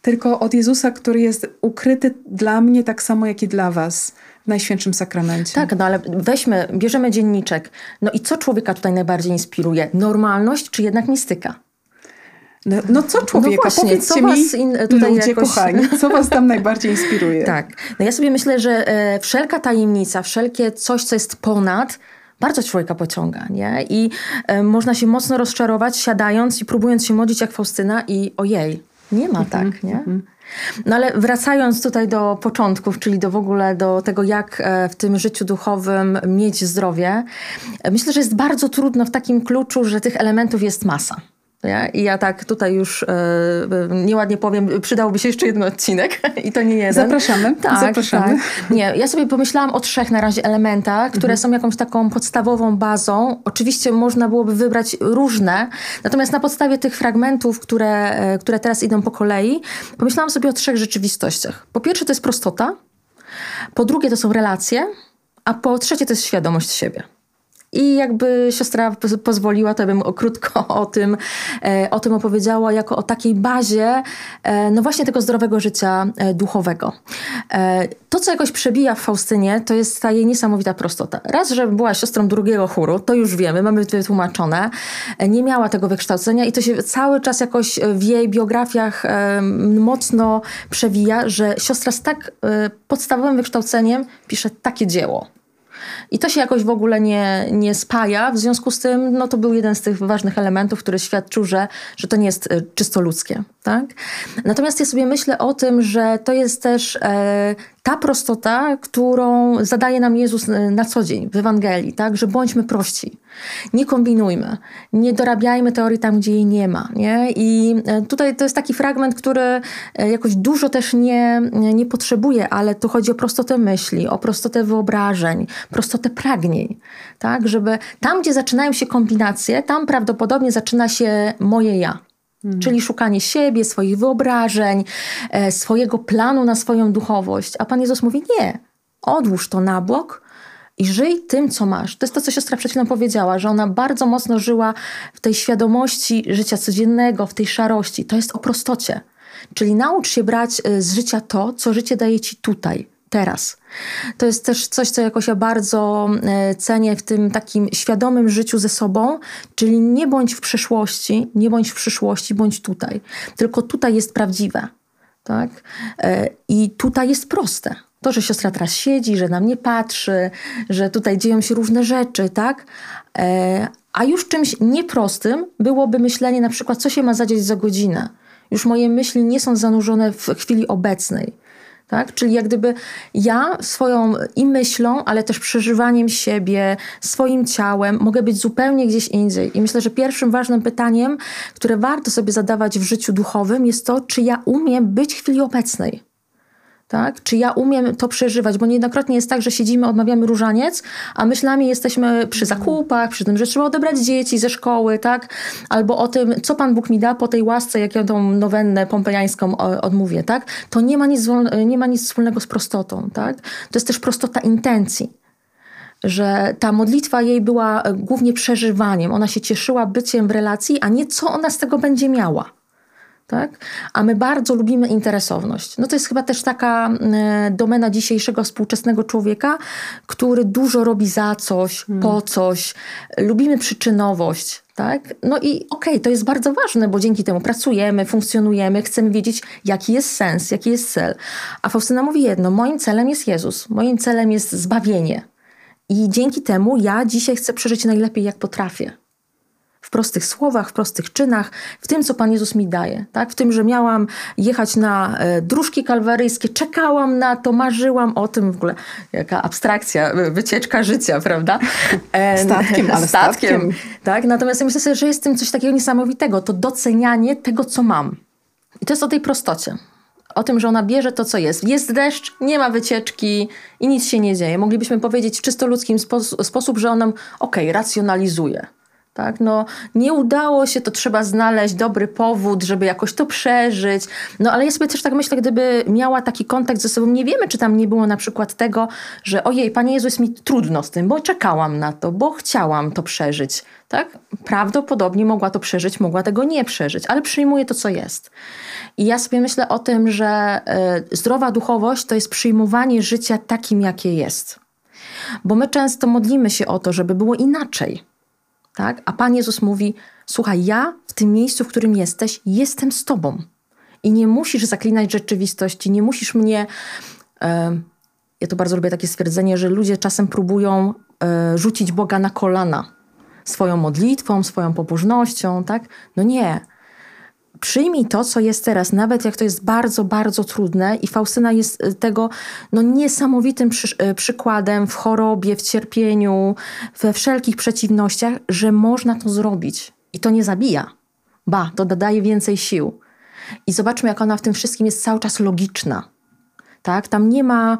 tylko od Jezusa, który jest ukryty dla mnie tak samo, jak i dla was w Najświętszym Sakramencie. Tak, no ale weźmy, bierzemy dzienniczek. No i co człowieka tutaj najbardziej inspiruje? Normalność czy jednak mistyka? No, no, co człowieka? No właśnie, Powiedzcie co was in, tutaj ludzie jakoś... kochani, co was tam najbardziej inspiruje? Tak. No ja sobie myślę, że e, wszelka tajemnica, wszelkie coś, co jest ponad, bardzo człowieka pociąga, nie? I e, można się mocno rozczarować, siadając i próbując się modlić jak Faustyna i ojej, nie ma tak, mhm, nie? Mhm. No ale wracając tutaj do początków, czyli do w ogóle do tego, jak e, w tym życiu duchowym mieć zdrowie, e, myślę, że jest bardzo trudno w takim kluczu, że tych elementów jest masa. Nie? I ja tak tutaj już e, nieładnie powiem, przydałby się jeszcze jeden odcinek i to nie jeden. Zapraszamy. Tak, Zapraszamy. Tak. Nie, ja sobie pomyślałam o trzech na razie elementach, które mhm. są jakąś taką podstawową bazą. Oczywiście można byłoby wybrać różne, natomiast na podstawie tych fragmentów, które, e, które teraz idą po kolei, pomyślałam sobie o trzech rzeczywistościach. Po pierwsze to jest prostota, po drugie to są relacje, a po trzecie to jest świadomość siebie. I jakby siostra pozwoliła, to bym krótko o tym, e, o tym opowiedziała, jako o takiej bazie, e, no właśnie tego zdrowego życia e, duchowego. To, co jakoś przebija w Faustynie, to jest ta jej niesamowita prostota. Raz, że była siostrą drugiego chóru, to już wiemy, mamy wytłumaczone. Nie miała tego wykształcenia i to się cały czas jakoś w jej biografiach mocno przewija, że siostra z tak podstawowym wykształceniem pisze takie dzieło. I to się jakoś w ogóle nie, nie spaja. W związku z tym no, to był jeden z tych ważnych elementów, który świadczył, że, że to nie jest e, czysto ludzkie. Tak? Natomiast ja sobie myślę o tym, że to jest też e, ta prostota, którą zadaje nam Jezus e, na co dzień w Ewangelii, tak? że bądźmy prości. Nie kombinujmy, nie dorabiajmy teorii tam, gdzie jej nie ma. Nie? I e, tutaj to jest taki fragment, który jakoś dużo też nie, nie potrzebuje, ale tu chodzi o prostotę myśli, o prostotę wyobrażeń, prostotę pragnień. Tak? Żeby tam, gdzie zaczynają się kombinacje, tam prawdopodobnie zaczyna się moje ja. Hmm. Czyli szukanie siebie, swoich wyobrażeń, e, swojego planu na swoją duchowość. A Pan Jezus mówi: Nie, odłóż to na bok i żyj tym, co masz. To jest to, co siostra przed chwilą powiedziała, że ona bardzo mocno żyła w tej świadomości życia codziennego, w tej szarości. To jest o prostocie. Czyli naucz się brać e, z życia to, co życie daje ci tutaj teraz. To jest też coś, co jakoś ja bardzo e, cenię w tym takim świadomym życiu ze sobą, czyli nie bądź w przeszłości, nie bądź w przyszłości, bądź tutaj. Tylko tutaj jest prawdziwe. Tak? E, I tutaj jest proste. To, że siostra teraz siedzi, że na mnie patrzy, że tutaj dzieją się różne rzeczy, tak? E, a już czymś nieprostym byłoby myślenie na przykład, co się ma zadziać za godzinę. Już moje myśli nie są zanurzone w chwili obecnej tak? Czyli jak gdyby ja swoją i myślą, ale też przeżywaniem siebie, swoim ciałem mogę być zupełnie gdzieś indziej. I myślę, że pierwszym ważnym pytaniem, które warto sobie zadawać w życiu duchowym jest to, czy ja umiem być w chwili obecnej tak? Czy ja umiem to przeżywać? Bo niejednokrotnie jest tak, że siedzimy, odmawiamy różaniec, a myślami jesteśmy przy zakupach, przy tym, że trzeba odebrać dzieci ze szkoły, tak? Albo o tym, co Pan Bóg mi da po tej łasce, jak ja tą nowennę pompejańską odmówię, tak? To nie ma nic, nie ma nic wspólnego z prostotą, tak? To jest też prostota intencji że ta modlitwa jej była głównie przeżywaniem. Ona się cieszyła byciem w relacji, a nie co ona z tego będzie miała tak? A my bardzo lubimy interesowność. No to jest chyba też taka e, domena dzisiejszego współczesnego człowieka, który dużo robi za coś, hmm. po coś. Lubimy przyczynowość. Tak? No i okej, okay, to jest bardzo ważne, bo dzięki temu pracujemy, funkcjonujemy, chcemy wiedzieć, jaki jest sens, jaki jest cel. A Faustyna mówi jedno: moim celem jest Jezus, moim celem jest zbawienie. I dzięki temu ja dzisiaj chcę przeżyć najlepiej, jak potrafię w prostych słowach, w prostych czynach, w tym, co Pan Jezus mi daje. Tak? W tym, że miałam jechać na e, dróżki kalwaryjskie, czekałam na to, marzyłam o tym w ogóle. Jaka abstrakcja, wycieczka życia, prawda? E, statkiem, ale statkiem. statkiem. Tak? Natomiast ja myślę sobie, że jest w tym coś takiego niesamowitego. To docenianie tego, co mam. I to jest o tej prostocie. O tym, że ona bierze to, co jest. Jest deszcz, nie ma wycieczki i nic się nie dzieje. Moglibyśmy powiedzieć w czysto ludzkim sposób, że on nam, okej, okay, racjonalizuje tak? No, nie udało się, to trzeba znaleźć dobry powód, żeby jakoś to przeżyć. No ale ja sobie też tak myślę, gdyby miała taki kontakt ze sobą, nie wiemy, czy tam nie było na przykład tego, że ojej, Panie Jezu, jest mi trudno z tym, bo czekałam na to, bo chciałam to przeżyć. Tak? Prawdopodobnie mogła to przeżyć, mogła tego nie przeżyć, ale przyjmuje to, co jest. I ja sobie myślę o tym, że y, zdrowa duchowość to jest przyjmowanie życia takim, jakie jest. Bo my często modlimy się o to, żeby było inaczej tak? A Pan Jezus mówi: Słuchaj, ja w tym miejscu, w którym jesteś, jestem z Tobą. I nie musisz zaklinać rzeczywistości, nie musisz mnie. Ja to bardzo lubię takie stwierdzenie, że ludzie czasem próbują e, rzucić Boga na kolana swoją modlitwą, swoją pobożnością, tak? No nie przyjmij to, co jest teraz, nawet jak to jest bardzo, bardzo trudne. I Faustyna jest y, tego no, niesamowitym przy, y, przykładem w chorobie, w cierpieniu, we wszelkich przeciwnościach, że można to zrobić. I to nie zabija. Ba, to dodaje więcej sił. I zobaczmy, jak ona w tym wszystkim jest cały czas logiczna. Tak? Tam nie ma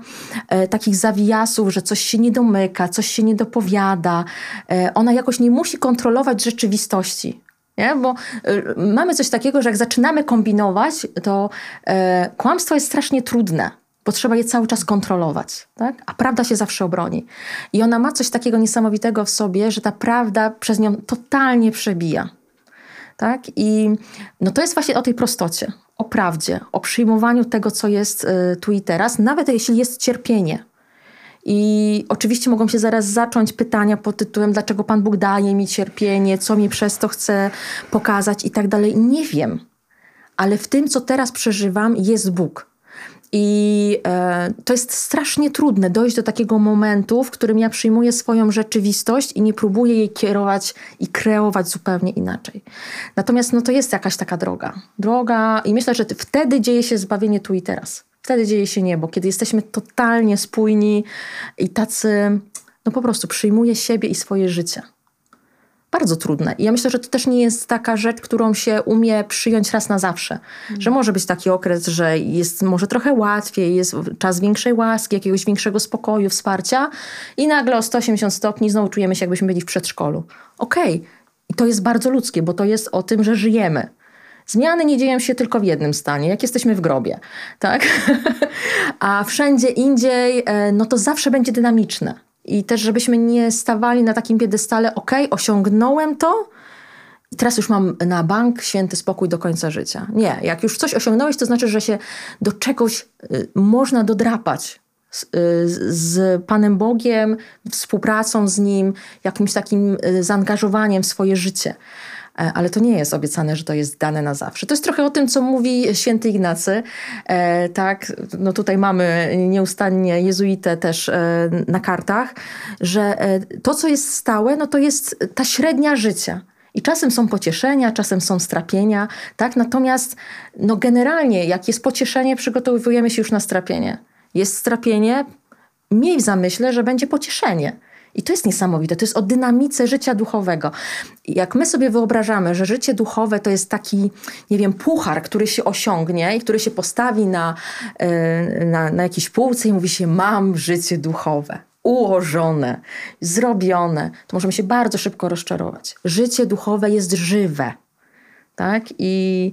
e, takich zawijasów, że coś się nie domyka, coś się nie dopowiada. E, ona jakoś nie musi kontrolować rzeczywistości. Nie? Bo y, mamy coś takiego, że jak zaczynamy kombinować, to y, kłamstwo jest strasznie trudne. bo trzeba je cały czas kontrolować, tak? a prawda się zawsze obroni. I ona ma coś takiego niesamowitego w sobie, że ta prawda przez nią totalnie przebija. Tak? I no to jest właśnie o tej prostocie, o prawdzie, o przyjmowaniu tego, co jest y, tu i teraz, nawet jeśli jest cierpienie. I oczywiście mogą się zaraz zacząć pytania pod tytułem, dlaczego Pan Bóg daje mi cierpienie, co mi przez to chce pokazać i tak dalej. Nie wiem, ale w tym, co teraz przeżywam, jest Bóg. I e, to jest strasznie trudne dojść do takiego momentu, w którym ja przyjmuję swoją rzeczywistość i nie próbuję jej kierować i kreować zupełnie inaczej. Natomiast no, to jest jakaś taka droga. Droga i myślę, że wtedy dzieje się zbawienie tu i teraz. Wtedy dzieje się niebo, kiedy jesteśmy totalnie spójni i tacy, no po prostu przyjmuję siebie i swoje życie bardzo trudne. I ja myślę, że to też nie jest taka rzecz, którą się umie przyjąć raz na zawsze. Mm. Że może być taki okres, że jest może trochę łatwiej, jest czas większej łaski, jakiegoś większego spokoju, wsparcia i nagle o 180 stopni znowu czujemy się, jakbyśmy byli w przedszkolu. Okej. Okay. I to jest bardzo ludzkie, bo to jest o tym, że żyjemy. Zmiany nie dzieją się tylko w jednym stanie, jak jesteśmy w grobie, tak? A wszędzie indziej, e, no to zawsze będzie dynamiczne. I też, żebyśmy nie stawali na takim piedestale, ok, osiągnąłem to, i teraz już mam na bank święty spokój do końca życia. Nie, jak już coś osiągnąłeś, to znaczy, że się do czegoś y, można dodrapać z, y, z Panem Bogiem, współpracą z Nim, jakimś takim y, zaangażowaniem w swoje życie. E, ale to nie jest obiecane, że to jest dane na zawsze. To jest trochę o tym, co mówi święty Ignacy. E, tak, no tutaj mamy nieustannie jezuitę też e, na kartach, że to, co jest stałe, no to jest ta średnia życia. I czasem są pocieszenia, czasem są strapienia, tak? Natomiast no generalnie, jak jest pocieszenie, przygotowujemy się już na strapienie. Jest strapienie, miej w zamyśle, że będzie pocieszenie. I to jest niesamowite, to jest o dynamice życia duchowego. Jak my sobie wyobrażamy, że życie duchowe to jest taki, nie wiem, puchar, który się osiągnie i który się postawi na, e, na, na jakiejś półce i mówi się, mam życie duchowe ułożone, zrobione, to możemy się bardzo szybko rozczarować. Życie duchowe jest żywe. Tak? I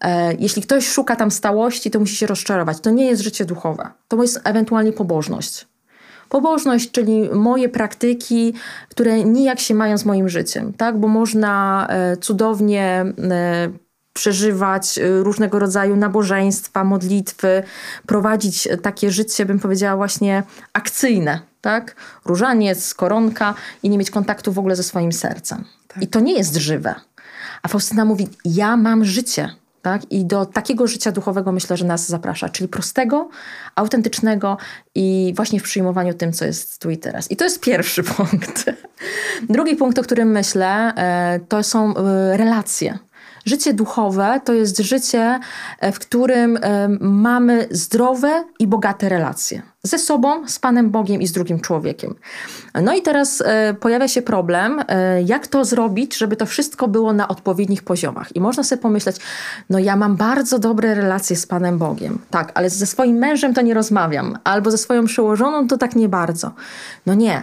e, jeśli ktoś szuka tam stałości, to musi się rozczarować. To nie jest życie duchowe. To jest ewentualnie pobożność. Pobożność, czyli moje praktyki, które nijak się mają z moim życiem, tak? Bo można e, cudownie e, przeżywać e, różnego rodzaju nabożeństwa, modlitwy, prowadzić takie życie, bym powiedziała, właśnie akcyjne, tak? Różaniec, koronka i nie mieć kontaktu w ogóle ze swoim sercem. Tak. I to nie jest żywe. A Faustyna mówi: Ja mam życie. Tak? I do takiego życia duchowego myślę, że nas zaprasza, czyli prostego, autentycznego i właśnie w przyjmowaniu tym, co jest tu i teraz. I to jest pierwszy punkt. Drugi punkt, o którym myślę, e, to są e, relacje. Życie duchowe to jest życie, e, w którym mamy zdrowe i bogate relacje ze sobą, z Panem Bogiem i z drugim człowiekiem. No i teraz e, pojawia się problem, e, jak to zrobić, żeby to wszystko było na odpowiednich poziomach. I można sobie pomyśleć, no ja mam bardzo dobre relacje z Panem Bogiem, tak, ale ze swoim mężem to nie rozmawiam, albo ze swoją przełożoną to tak nie bardzo. No nie.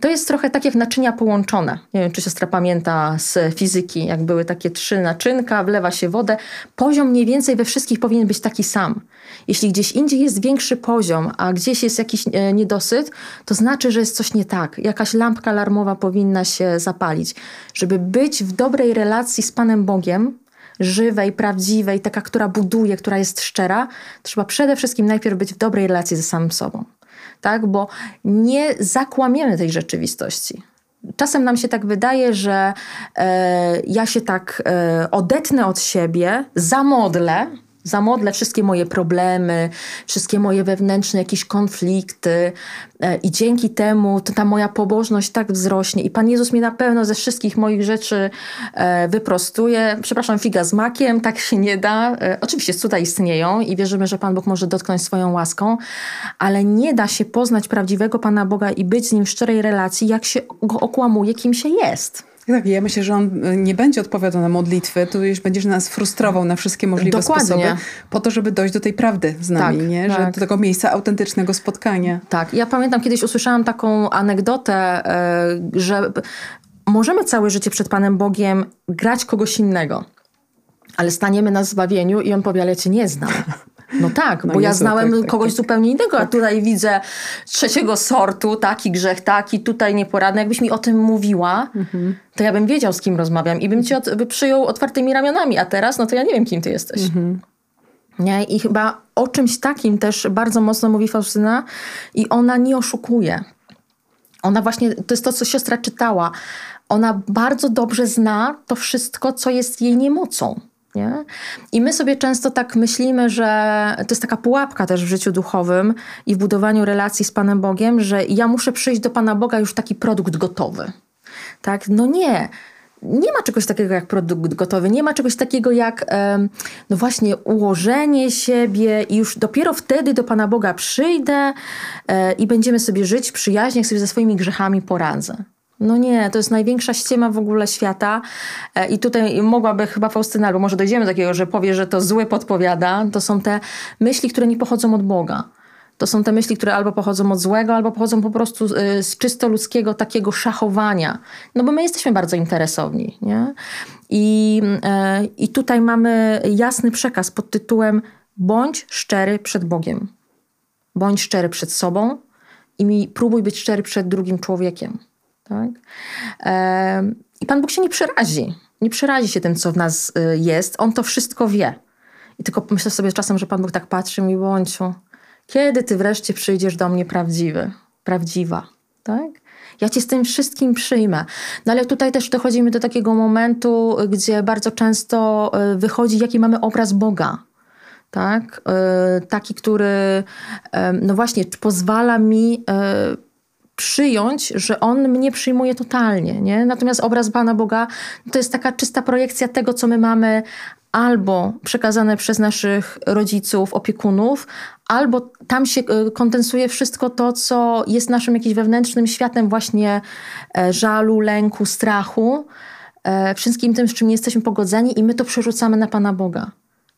To jest trochę tak jak naczynia połączone. Nie wiem, czy siostra pamięta z fizyki, jak były takie trzy naczynka, wlewa się wodę. Poziom mniej więcej we wszystkich powinien być taki sam. Jeśli gdzieś indziej jest większy poziom, a gdzieś jest jakiś e, niedosyt, to znaczy, że jest coś nie tak. Jakaś lampka alarmowa powinna się zapalić. Żeby być w dobrej relacji z Panem Bogiem, żywej, prawdziwej, taka, która buduje, która jest szczera, trzeba przede wszystkim najpierw być w dobrej relacji ze samym sobą. Tak? Bo nie zakłamiemy tej rzeczywistości. Czasem nam się tak wydaje, że e, ja się tak e, odetnę od siebie, zamodlę, zamodlę wszystkie moje problemy, wszystkie moje wewnętrzne jakieś konflikty e, i dzięki temu to ta moja pobożność tak wzrośnie i Pan Jezus mnie na pewno ze wszystkich moich rzeczy e, wyprostuje. Przepraszam, figa z makiem, tak się nie da. E, oczywiście cuda istnieją i wierzymy, że Pan Bóg może dotknąć swoją łaską, ale nie da się poznać prawdziwego Pana Boga i być z Nim w szczerej relacji, jak się go okłamuje, kim się jest. Tak, ja myślę, że on y, nie będzie odpowiadał na modlitwy, tu już będziesz nas frustrował na wszystkie możliwe Dokładnie. sposoby, po to, żeby dojść do tej prawdy z nami, tak, nie? Że tak. do tego miejsca autentycznego spotkania. Tak, ja pamiętam kiedyś usłyszałam taką anegdotę, e, że możemy całe życie przed Panem Bogiem grać kogoś innego, ale staniemy na zbawieniu i on powie, ale cię nie znam. No tak, no bo ja znałem tak, tak, kogoś tak, zupełnie innego, a tutaj widzę trzeciego sortu, taki grzech, taki, tutaj nieporadny. Jakbyś mi o tym mówiła, mhm. to ja bym wiedział, z kim rozmawiam i bym cię od, by przyjął otwartymi ramionami, a teraz, no to ja nie wiem, kim ty jesteś. Mhm. Nie? I chyba o czymś takim też bardzo mocno mówi Faustyna i ona nie oszukuje. Ona właśnie, to jest to, co siostra czytała. Ona bardzo dobrze zna to wszystko, co jest jej niemocą. Nie? I my sobie często tak myślimy, że to jest taka pułapka też w życiu duchowym i w budowaniu relacji z Panem Bogiem, że ja muszę przyjść do Pana Boga już taki produkt gotowy. Tak? No nie. Nie ma czegoś takiego jak produkt gotowy, nie ma czegoś takiego jak no właśnie ułożenie siebie i już dopiero wtedy do Pana Boga przyjdę e, i będziemy sobie żyć przyjaźnie, jak sobie ze swoimi grzechami poradzę. No nie, to jest największa ściema w ogóle świata e, i tutaj mogłaby chyba Faustyna, albo może dojdziemy do takiego, że powie, że to zły podpowiada. To są te myśli, które nie pochodzą od Boga. To są te myśli, które albo pochodzą od złego, albo pochodzą po prostu e, z czysto ludzkiego takiego szachowania. No bo my jesteśmy bardzo interesowni. Nie? I, e, I tutaj mamy jasny przekaz pod tytułem bądź szczery przed Bogiem. Bądź szczery przed sobą i próbuj być szczery przed drugim człowiekiem. Tak? I Pan Bóg się nie przerazi. Nie przerazi się tym, co w nas y, jest. On to wszystko wie. I tylko myślę sobie czasem, że Pan Bóg tak patrzy mi, bądźu, kiedy ty wreszcie przyjdziesz do mnie prawdziwy, prawdziwa, tak? Ja cię z tym wszystkim przyjmę. No ale tutaj też dochodzimy do takiego momentu, gdzie bardzo często y, wychodzi, jaki mamy obraz Boga. Tak? Y, taki, który no właśnie pozwala mi przyjąć, że on mnie przyjmuje totalnie. Nie? Natomiast obraz Pana Boga to jest taka czysta projekcja tego, co my mamy albo przekazane przez naszych rodziców, opiekunów, albo tam się e, kondensuje wszystko to, co jest naszym jakimś wewnętrznym światem właśnie e, żalu, lęku, strachu, e, wszystkim tym, z czym nie jesteśmy pogodzeni i my to przerzucamy na Pana Boga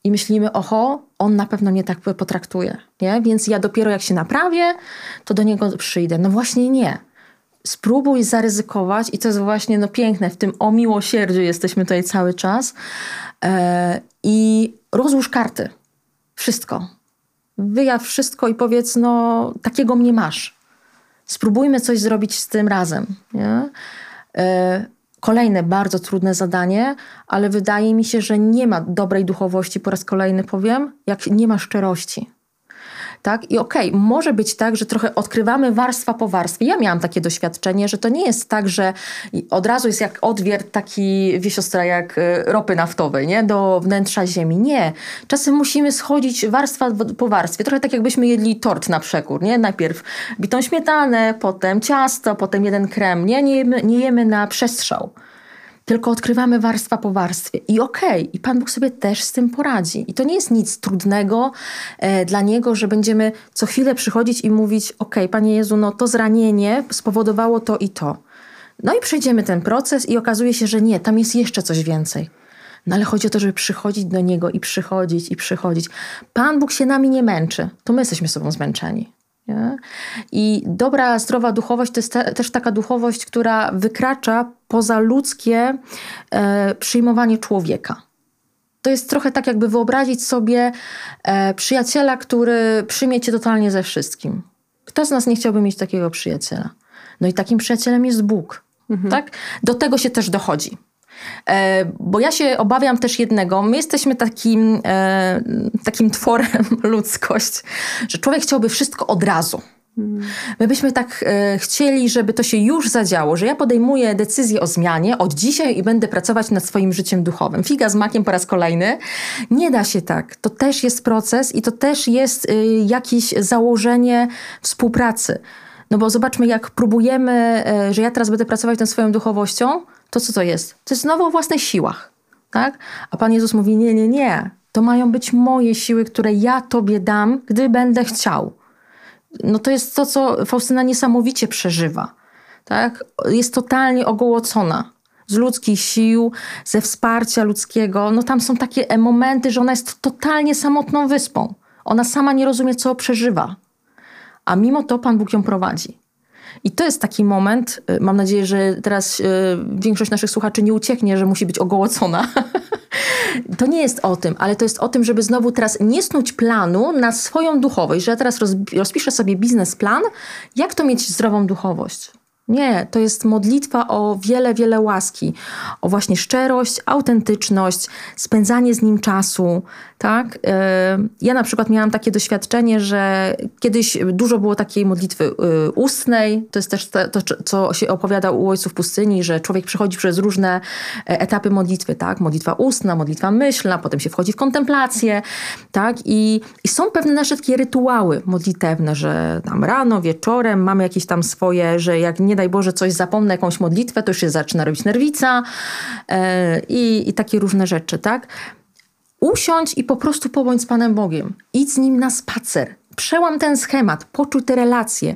i myślimy, oho, on na pewno nie tak potraktuje, nie? Więc ja dopiero jak się naprawię, to do niego przyjdę. No właśnie nie. Spróbuj zaryzykować i to jest właśnie no piękne, w tym o miłosierdziu jesteśmy tutaj cały czas e, i rozłóż karty. Wszystko. Wyjaw wszystko i powiedz, no takiego mnie masz. Spróbujmy coś zrobić z tym razem, nie? E, Kolejne bardzo trudne zadanie, ale wydaje mi się, że nie ma dobrej duchowości, po raz kolejny powiem, jak nie ma szczerości. Tak? I okej, okay, może być tak, że trochę odkrywamy warstwa po warstwie. Ja miałam takie doświadczenie, że to nie jest tak, że od razu jest jak odwiert taki, wie siostra, jak e, ropy naftowej, nie? Do wnętrza ziemi. Nie. Czasem musimy schodzić warstwa po warstwie. Trochę tak jakbyśmy jedli tort na przekór, nie? Najpierw bitą śmietanę, potem ciasto, potem jeden krem. Nie, nie jemy, nie jemy na przestrzał tylko odkrywamy warstwa po warstwie. I okej, okay, i Pan Bóg sobie też z tym poradzi. I to nie jest nic trudnego e, dla Niego, że będziemy co chwilę przychodzić i mówić: okej, okay, Panie Jezu, no to zranienie spowodowało to i to. No i przejdziemy ten proces i okazuje się, że nie, tam jest jeszcze coś więcej. No ale chodzi o to, żeby przychodzić do Niego i przychodzić i przychodzić. Pan Bóg się nami nie męczy, to my jesteśmy sobą zmęczeni. Nie? I dobra, zdrowa duchowość to jest te, też taka duchowość, która wykracza poza ludzkie e, przyjmowanie człowieka. To jest trochę tak, jakby wyobrazić sobie e, przyjaciela, który przyjmie cię totalnie ze wszystkim. Kto z nas nie chciałby mieć takiego przyjaciela? No i takim przyjacielem jest Bóg. Mhm. Tak? Do tego się też dochodzi. E, bo ja się obawiam też jednego. My jesteśmy takim, e, takim tworem ludzkość, że człowiek chciałby wszystko od razu. My byśmy tak e, chcieli, żeby to się już zadziało, że ja podejmuję decyzję o zmianie od dzisiaj i będę pracować nad swoim życiem duchowym. Figa z makiem po raz kolejny. Nie da się tak. To też jest proces i to też jest y, jakieś założenie współpracy. No bo zobaczmy, jak próbujemy, y, że ja teraz będę pracować nad swoją duchowością, to co to jest? To jest znowu o własnych siłach. Tak? A Pan Jezus mówi: Nie, nie, nie. To mają być moje siły, które ja Tobie dam, gdy będę chciał. No to jest to, co Faustyna niesamowicie przeżywa. Tak? Jest totalnie ogołocona z ludzkich sił, ze wsparcia ludzkiego. No tam są takie momenty, że ona jest totalnie samotną wyspą. Ona sama nie rozumie, co przeżywa. A mimo to Pan Bóg ją prowadzi. I to jest taki moment, y, mam nadzieję, że teraz y, większość naszych słuchaczy nie ucieknie, że musi być ogołocona. To nie jest o tym, ale to jest o tym, żeby znowu teraz nie snuć planu na swoją duchowość, że ja teraz rozpiszę sobie biznesplan, jak to mieć zdrową duchowość. Nie, to jest modlitwa o wiele, wiele łaski, o właśnie szczerość, autentyczność, spędzanie z nim czasu, tak? E, ja na przykład miałam takie doświadczenie, że kiedyś dużo było takiej modlitwy e, ustnej, to jest też to, co się opowiada u ojców pustyni, że człowiek przechodzi przez różne e, etapy modlitwy, tak? Modlitwa ustna, modlitwa myślna, potem się wchodzi w kontemplację, tak? I, i są pewne nasze takie rytuały modlitewne, że tam rano, wieczorem mamy jakieś tam swoje, że jak nie daj Boże coś zapomnę, jakąś modlitwę, to już się zaczyna robić nerwica i, i takie różne rzeczy, tak? Usiądź i po prostu pobądź z Panem Bogiem. Idź z Nim na spacer. Przełam ten schemat, poczuj te relacje.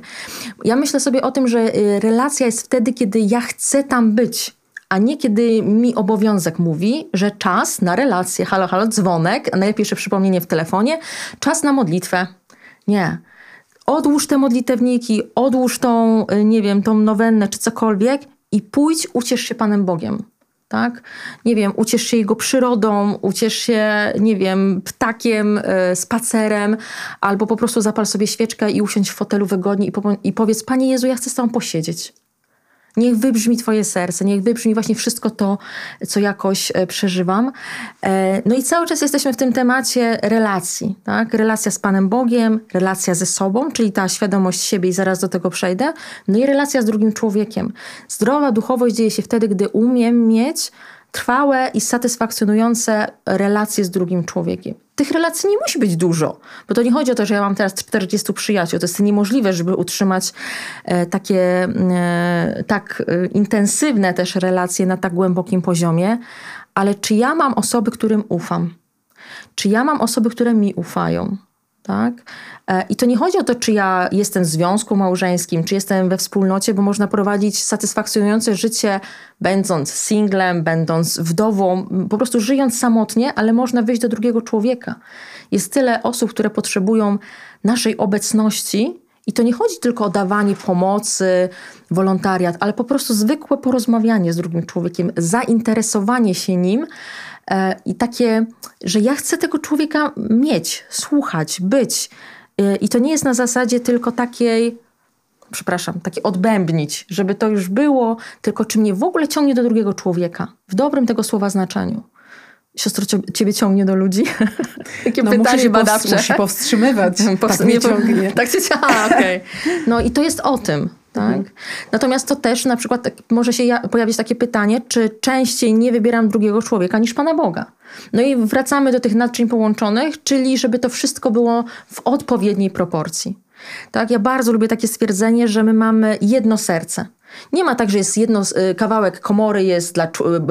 Ja myślę sobie o tym, że y, relacja jest wtedy, kiedy ja chcę tam być, a nie kiedy mi obowiązek mówi, że czas na relację, halo, halo, dzwonek, najlepiej jeszcze przypomnienie w telefonie, czas na modlitwę. Nie. Odłóż te modlitewniki, odłóż tą, y, nie wiem, tą nowennę czy cokolwiek i pójdź, uciesz się Panem Bogiem tak? Nie wiem, uciesz się jego przyrodą, uciesz się, nie wiem, ptakiem, y, spacerem, albo po prostu zapal sobie świeczkę i usiądź w fotelu wygodnie i powiedz, Panie Jezu, ja chcę z Tobą posiedzieć. Niech wybrzmi Twoje serce, niech wybrzmi właśnie wszystko to, co jakoś e, przeżywam. E, no i cały czas jesteśmy w tym temacie relacji, tak? Relacja z Panem Bogiem, relacja ze sobą, czyli ta świadomość siebie i zaraz do tego przejdę. No i relacja z drugim człowiekiem. Zdrowa duchowość dzieje się wtedy, gdy umiem mieć trwałe i satysfakcjonujące relacje z drugim człowiekiem. Tych relacji nie musi być dużo, bo to nie chodzi o to, że ja mam teraz 40 przyjaciół. To jest niemożliwe, żeby utrzymać e, takie e, tak e, intensywne też relacje na tak głębokim poziomie, ale czy ja mam osoby, którym ufam? Czy ja mam osoby, które mi ufają? Tak? E, I to nie chodzi o to, czy ja jestem w związku małżeńskim, czy jestem we wspólnocie, bo można prowadzić satysfakcjonujące życie, będąc singlem, będąc wdową, po prostu żyjąc samotnie, ale można wyjść do drugiego człowieka. Jest tyle osób, które potrzebują naszej obecności. I to nie chodzi tylko o dawanie pomocy, wolontariat, ale po prostu zwykłe porozmawianie z drugim człowiekiem, zainteresowanie się nim, E, I takie, że ja chcę tego człowieka mieć, słuchać, być. E, I to nie jest na zasadzie tylko takiej, przepraszam, takie odbębnić, żeby to już było, tylko czy mnie w ogóle ciągnie do drugiego człowieka, w dobrym tego słowa znaczeniu. Siostro, ciebie ciągnie do ludzi? Takie no, pytanie muszę badawcze. Muszę powstrzymywać. tak mnie ciągnie. Tak cię ciągnie. Okay. No i to jest o tym. Tak? Mhm. Natomiast to też na przykład tak, może się pojawić takie pytanie, czy częściej nie wybieram drugiego człowieka niż Pana Boga. No i wracamy do tych naczyń połączonych, czyli żeby to wszystko było w odpowiedniej proporcji. Tak? Ja bardzo lubię takie stwierdzenie, że my mamy jedno serce. Nie ma tak, że jest jedno, y, kawałek komory jest dla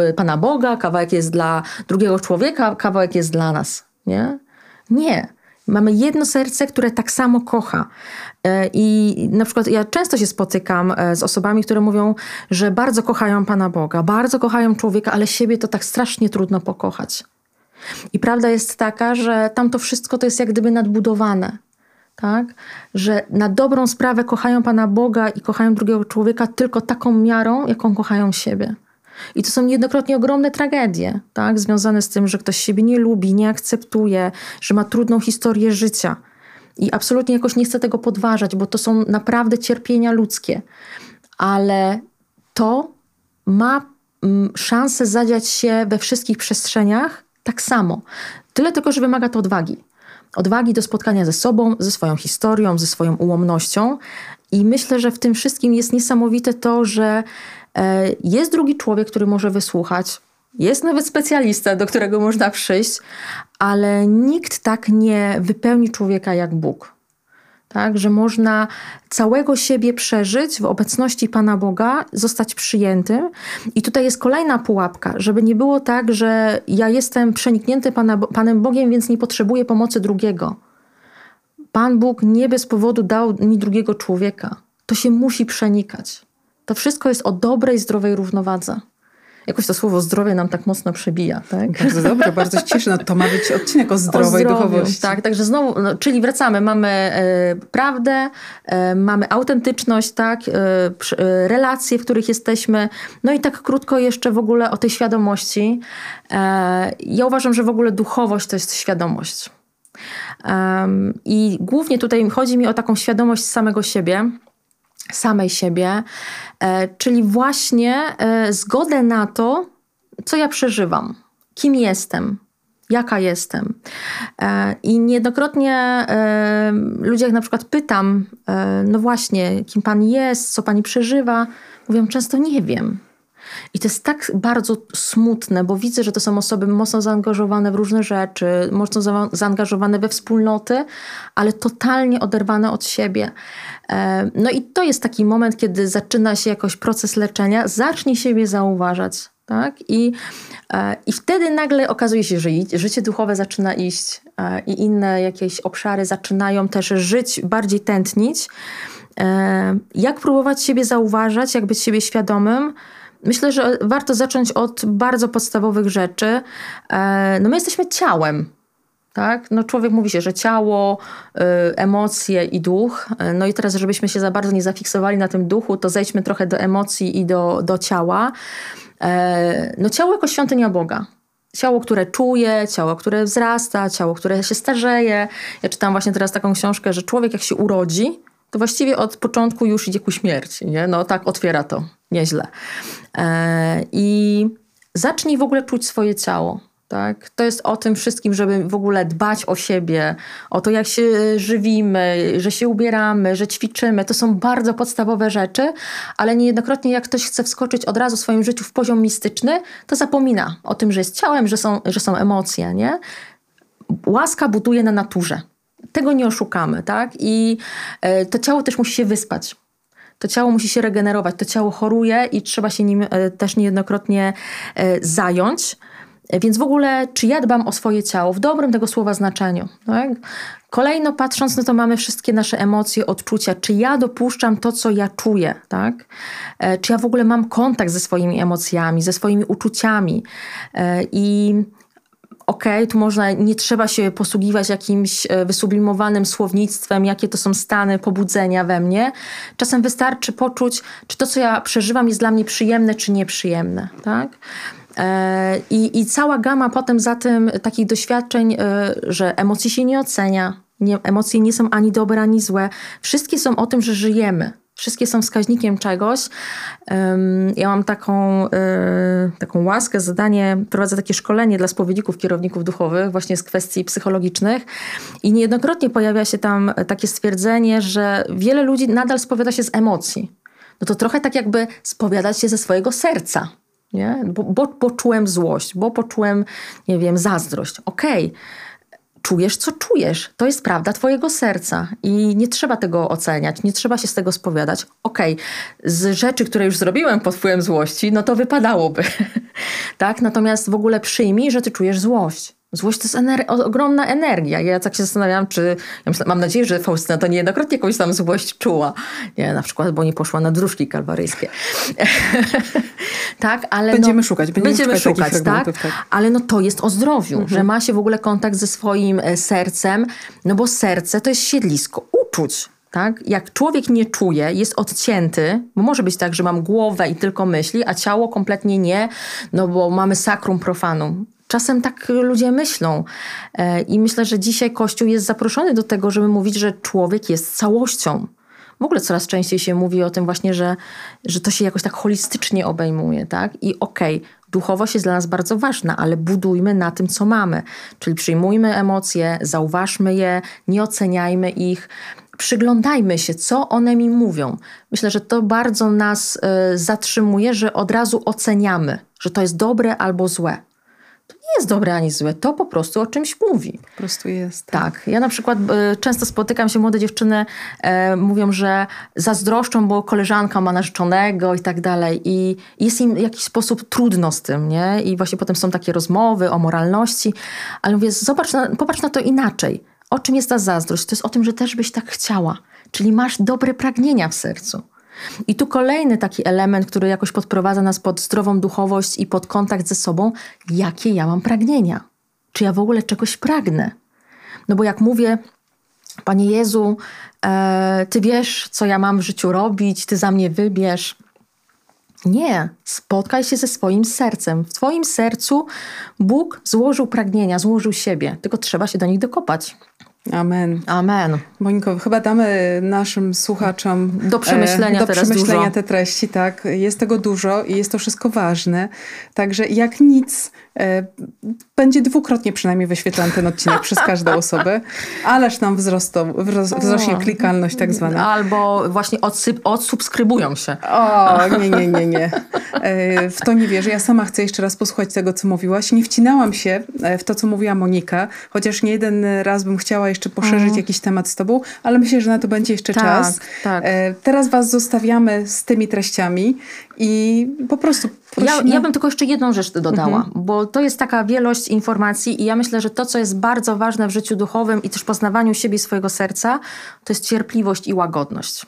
y, Pana Boga, kawałek jest dla drugiego człowieka, kawałek jest dla nas. Nie? Nie. Mamy jedno serce, które tak samo kocha. E, I na przykład ja często się spotykam e, z osobami, które mówią, że bardzo kochają Pana Boga, bardzo kochają człowieka, ale siebie to tak strasznie trudno pokochać. I prawda jest taka, że tam to wszystko to jest jak gdyby nadbudowane. Tak? Że na dobrą sprawę kochają Pana Boga i kochają drugiego człowieka tylko taką miarą, jaką kochają siebie. I to są niejednokrotnie ogromne tragedie, tak? związane z tym, że ktoś siebie nie lubi, nie akceptuje, że ma trudną historię życia. I absolutnie jakoś nie chcę tego podważać, bo to są naprawdę cierpienia ludzkie. Ale to ma mm, szansę zadziać się we wszystkich przestrzeniach tak samo. Tyle tylko, że wymaga to odwagi. Odwagi do spotkania ze sobą, ze swoją historią, ze swoją ułomnością. I myślę, że w tym wszystkim jest niesamowite to, że e, jest drugi człowiek, który może wysłuchać, jest nawet specjalista, do którego można przyjść, ale nikt tak nie wypełni człowieka jak Bóg. Tak, że można całego siebie przeżyć w obecności Pana Boga, zostać przyjętym. I tutaj jest kolejna pułapka, żeby nie było tak, że ja jestem przeniknięty Pana, Panem Bogiem, więc nie potrzebuję pomocy drugiego. Pan Bóg nie bez powodu dał mi drugiego człowieka. To się musi przenikać. To wszystko jest o dobrej, zdrowej równowadze. Jakoś to słowo zdrowie nam tak mocno przebija. Tak? Bardzo dobrze, bardzo się cieszę. No, to ma być odcinek o zdrowej o duchowości. Tak, także znowu, no, czyli wracamy, mamy e, prawdę, e, mamy autentyczność, tak, e, relacje, w których jesteśmy, no i tak krótko jeszcze w ogóle o tej świadomości. Ja uważam, że w ogóle duchowość to jest świadomość. I głównie tutaj chodzi mi o taką świadomość samego siebie, samej siebie, e, czyli właśnie e, zgodę na to, co ja przeżywam, kim jestem, jaka jestem. E, I niejednokrotnie ludzie, jak na przykład pytam, no właśnie, kim pani jest, co pani przeżywa, mówią często nie wiem. I to jest tak bardzo smutne, bo widzę, że to są osoby mocno zaangażowane w różne rzeczy, mocno za zaangażowane we wspólnoty, ale totalnie oderwane od siebie. E, no i to jest taki moment, kiedy zaczyna się jakoś proces leczenia, zacznie siebie zauważać. Tak? I, e, I wtedy nagle okazuje się, że życie duchowe zaczyna iść e, i inne jakieś obszary zaczynają też żyć, bardziej tętnić. Jak próbować siebie zauważać, jak być siebie świadomym, Myślę, że warto zacząć od bardzo podstawowych rzeczy. E, no my jesteśmy ciałem. Tak? No człowiek mówi się, że ciało, y, emocje i duch. E, no i teraz, żebyśmy się za bardzo nie zafiksowali na tym duchu, to zejdźmy trochę do emocji i do, do ciała. No ciało jako świątynia Boga. Ciało, które czuje, ciało, które wzrasta, ciało, które się starzeje. Ja czytam właśnie teraz taką książkę, że człowiek jak się urodzi, to właściwie od początku już idzie ku śmierci. Nie? No tak otwiera to nieźle. E, I zacznij w ogóle czuć swoje ciało. Tak? To jest o tym wszystkim, żeby w ogóle dbać o siebie, o to, jak się żywimy, że się ubieramy, że ćwiczymy. To są bardzo podstawowe rzeczy, ale niejednokrotnie, jak ktoś chce wskoczyć od razu w swoim życiu w poziom mistyczny, to zapomina o tym, że jest ciałem, że są, że są emocje. Nie? Łaska buduje na naturze. Tego nie oszukamy, tak? I e, to ciało też musi się wyspać. To ciało musi się regenerować, to ciało choruje i trzeba się nim e, też niejednokrotnie e, zająć. Więc w ogóle, czy ja dbam o swoje ciało w dobrym tego słowa znaczeniu? Tak? Kolejno patrząc, no to mamy wszystkie nasze emocje, odczucia. Czy ja dopuszczam to, co ja czuję? Tak? Czy ja w ogóle mam kontakt ze swoimi emocjami, ze swoimi uczuciami? I okay, tu można, nie trzeba się posługiwać jakimś e, wysublimowanym słownictwem, jakie to są stany pobudzenia we mnie. Czasem wystarczy poczuć, czy to, co ja przeżywam, jest dla mnie przyjemne, czy nieprzyjemne, tak? E, I, I cała gama potem za tym takich doświadczeń, e, że emocji się nie ocenia, nie, emocje nie są ani dobre, ani złe. Wszystkie są o tym, że żyjemy. Wszystkie są wskaźnikiem czegoś. Ja mam taką, e, taką łaskę, zadanie, prowadzę takie szkolenie dla spowiedników, kierowników duchowych właśnie z kwestii psychologicznych i niejednokrotnie pojawia się tam takie stwierdzenie, że wiele ludzi nadal spowiada się z emocji. No to trochę tak jakby spowiadać się ze swojego serca. Nie? Bo, bo poczułem złość, bo poczułem, nie wiem, zazdrość. Okej. Okay czujesz, co czujesz. To jest prawda twojego serca i nie trzeba tego oceniać, nie trzeba się z tego spowiadać. Okej, okay, z rzeczy, które już zrobiłem pod wpływem złości, no to wypadałoby. tak? Natomiast w ogóle przyjmij, że ty czujesz złość. Złość to jest ener ogromna energia. Ja tak się zastanawiam, czy. Ja myślę, mam nadzieję, że Faustyna to niejednokrotnie jakąś tam złość czuła. Nie, na przykład, bo nie poszła na dróżki kalwaryjskie. tak, ale. Będziemy no, szukać, będziemy, będziemy szukać, tak? tak? Ale no to jest o zdrowiu, mhm. że ma się w ogóle kontakt ze swoim e, sercem, no bo serce to jest siedlisko uczuć. Tak? Jak człowiek nie czuje, jest odcięty, bo może być tak, że mam głowę i tylko myśli, a ciało kompletnie nie, no bo mamy sakrum profanum. Czasem tak ludzie myślą. E, I myślę, że dzisiaj Kościół jest zaproszony do tego, żeby mówić, że człowiek jest całością. W ogóle coraz częściej się mówi o tym właśnie, że, że to się jakoś tak holistycznie obejmuje, tak? I okej, okay, duchowość jest dla nas bardzo ważna, ale budujmy na tym, co mamy. Czyli przyjmujmy emocje, zauważmy je, nie oceniajmy ich, przyglądajmy się, co one mi mówią. Myślę, że to bardzo nas y, zatrzymuje, że od razu oceniamy, że to jest dobre albo złe nie jest dobre ani złe, to po prostu o czymś mówi. Po prostu jest. Tak. tak. Ja na przykład e, często spotykam się, młode dziewczyny e, mówią, że zazdroszczą, bo koleżanka ma narzeczonego i tak dalej. I jest im w jakiś sposób trudno z tym, nie? I właśnie potem są takie rozmowy o moralności. Ale mówię, zobacz na, popatrz na to inaczej. O czym jest ta zazdrość? To jest o tym, że też byś tak chciała. Czyli masz dobre pragnienia w sercu. I tu kolejny taki element, który jakoś podprowadza nas pod zdrową duchowość i pod kontakt ze sobą, jakie ja mam pragnienia. Czy ja w ogóle czegoś pragnę? No bo jak mówię, Panie Jezu, e, Ty wiesz, co ja mam w życiu robić, Ty za mnie wybierz. Nie, spotkaj się ze swoim sercem. W Twoim sercu Bóg złożył pragnienia, złożył siebie, tylko trzeba się do nich dokopać. Amen. Amen. Moniko, chyba damy naszym słuchaczom do przemyślenia, e, do przemyślenia dużo. te treści. Tak, jest tego dużo i jest to wszystko ważne. Także jak nic, e, będzie dwukrotnie przynajmniej wyświetlany ten odcinek przez każdą osobę, ależ nam wzrostą, wzrośnie klikalność tak zwana. Albo właśnie odsyp, odsubskrybują się. O, nie, nie, nie, nie. E, w to nie wierzę. Ja sama chcę jeszcze raz posłuchać tego, co mówiłaś. Nie wcinałam się e, w to, co mówiła Monika, chociaż nie jeden raz bym chciała jeszcze poszerzyć mm. jakiś temat z tobą, ale myślę, że na to będzie jeszcze tak, czas. Tak. Teraz was zostawiamy z tymi treściami i po prostu ja, ja, bym tylko jeszcze jedną rzecz dodała, mhm. bo to jest taka wielość informacji i ja myślę, że to, co jest bardzo ważne w życiu duchowym i też poznawaniu siebie i swojego serca, to jest cierpliwość i łagodność.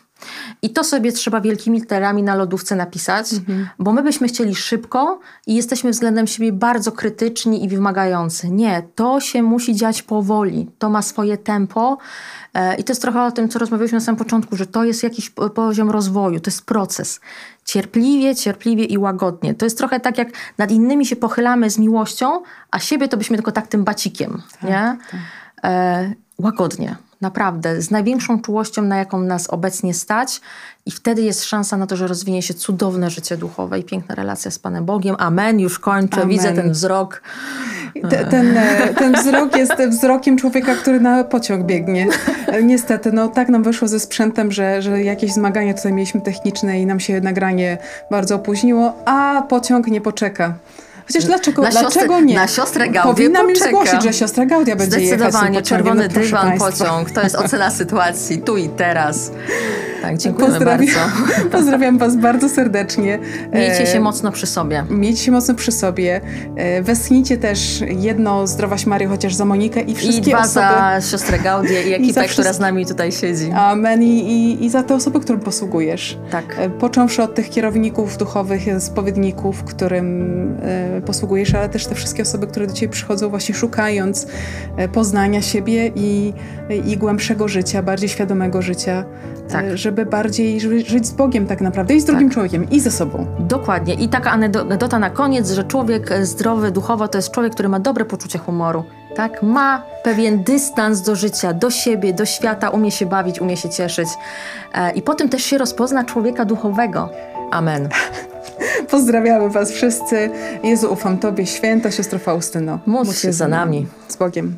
I to sobie trzeba wielkimi literami na lodówce napisać, mhm. bo my byśmy chcieli szybko i jesteśmy względem siebie bardzo krytyczni i wymagający. Nie, to się musi dziać powoli, to ma swoje tempo. E, I to jest trochę o tym, co rozmawialiśmy na samym początku, że to jest jakiś poziom rozwoju, to jest proces. Cierpliwie, cierpliwie i łagodnie. To jest trochę tak, jak nad innymi się pochylamy z miłością, a siebie to byśmy tylko tak tym bacikiem. Tak, nie? Tak. E, łagodnie. Naprawdę, z największą czułością, na jaką nas obecnie stać, i wtedy jest szansa na to, że rozwinie się cudowne życie duchowe i piękna relacja z Panem Bogiem. Amen, już kończę, Amen. widzę ten wzrok. Ten, ten, ten wzrok jest wzrokiem człowieka, który na pociąg biegnie. Niestety, no tak nam wyszło ze sprzętem, że, że jakieś zmagania tutaj mieliśmy techniczne i nam się nagranie bardzo opóźniło, a pociąg nie poczeka. Chociaż dlaczego, na dlaczego nie? Na siostrę Gaudię Powinnam poczeka. już zgłosić, że siostra Gaudia będzie jechać Zdecydowanie, czerwony no, dywan, pociąg. To jest ocena sytuacji tu i teraz. Tak, dziękujemy Pozdrawiam, bardzo. Pozdrawiam Was bardzo serdecznie. Miejcie się mocno przy sobie. Miejcie się mocno przy sobie. E, westchnijcie też jedno Zdrowaś Mario, chociaż za Monikę i wszystkie I dwa osoby. za siostrę Gaudię i ekipę, I która z nami tutaj siedzi. Amen. I, i, I za te osoby, którym posługujesz. Tak. E, począwszy od tych kierowników duchowych, spowiedników, którym e, posługujesz, ale też te wszystkie osoby, które do Ciebie przychodzą właśnie szukając poznania siebie i, i głębszego życia, bardziej świadomego życia. Tak. Żeby bardziej żyć z Bogiem tak naprawdę i z drugim tak. człowiekiem i ze sobą. Dokładnie. I taka anegdota na koniec, że człowiek zdrowy duchowo to jest człowiek, który ma dobre poczucie humoru. Tak, ma pewien dystans do życia, do siebie, do świata, umie się bawić, umie się cieszyć. E, I potem też się rozpozna człowieka duchowego. Amen. Pozdrawiamy Was wszyscy. Jezu, ufam Tobie, święta siostro Faustyno. Módl się za nami. Z Bogiem.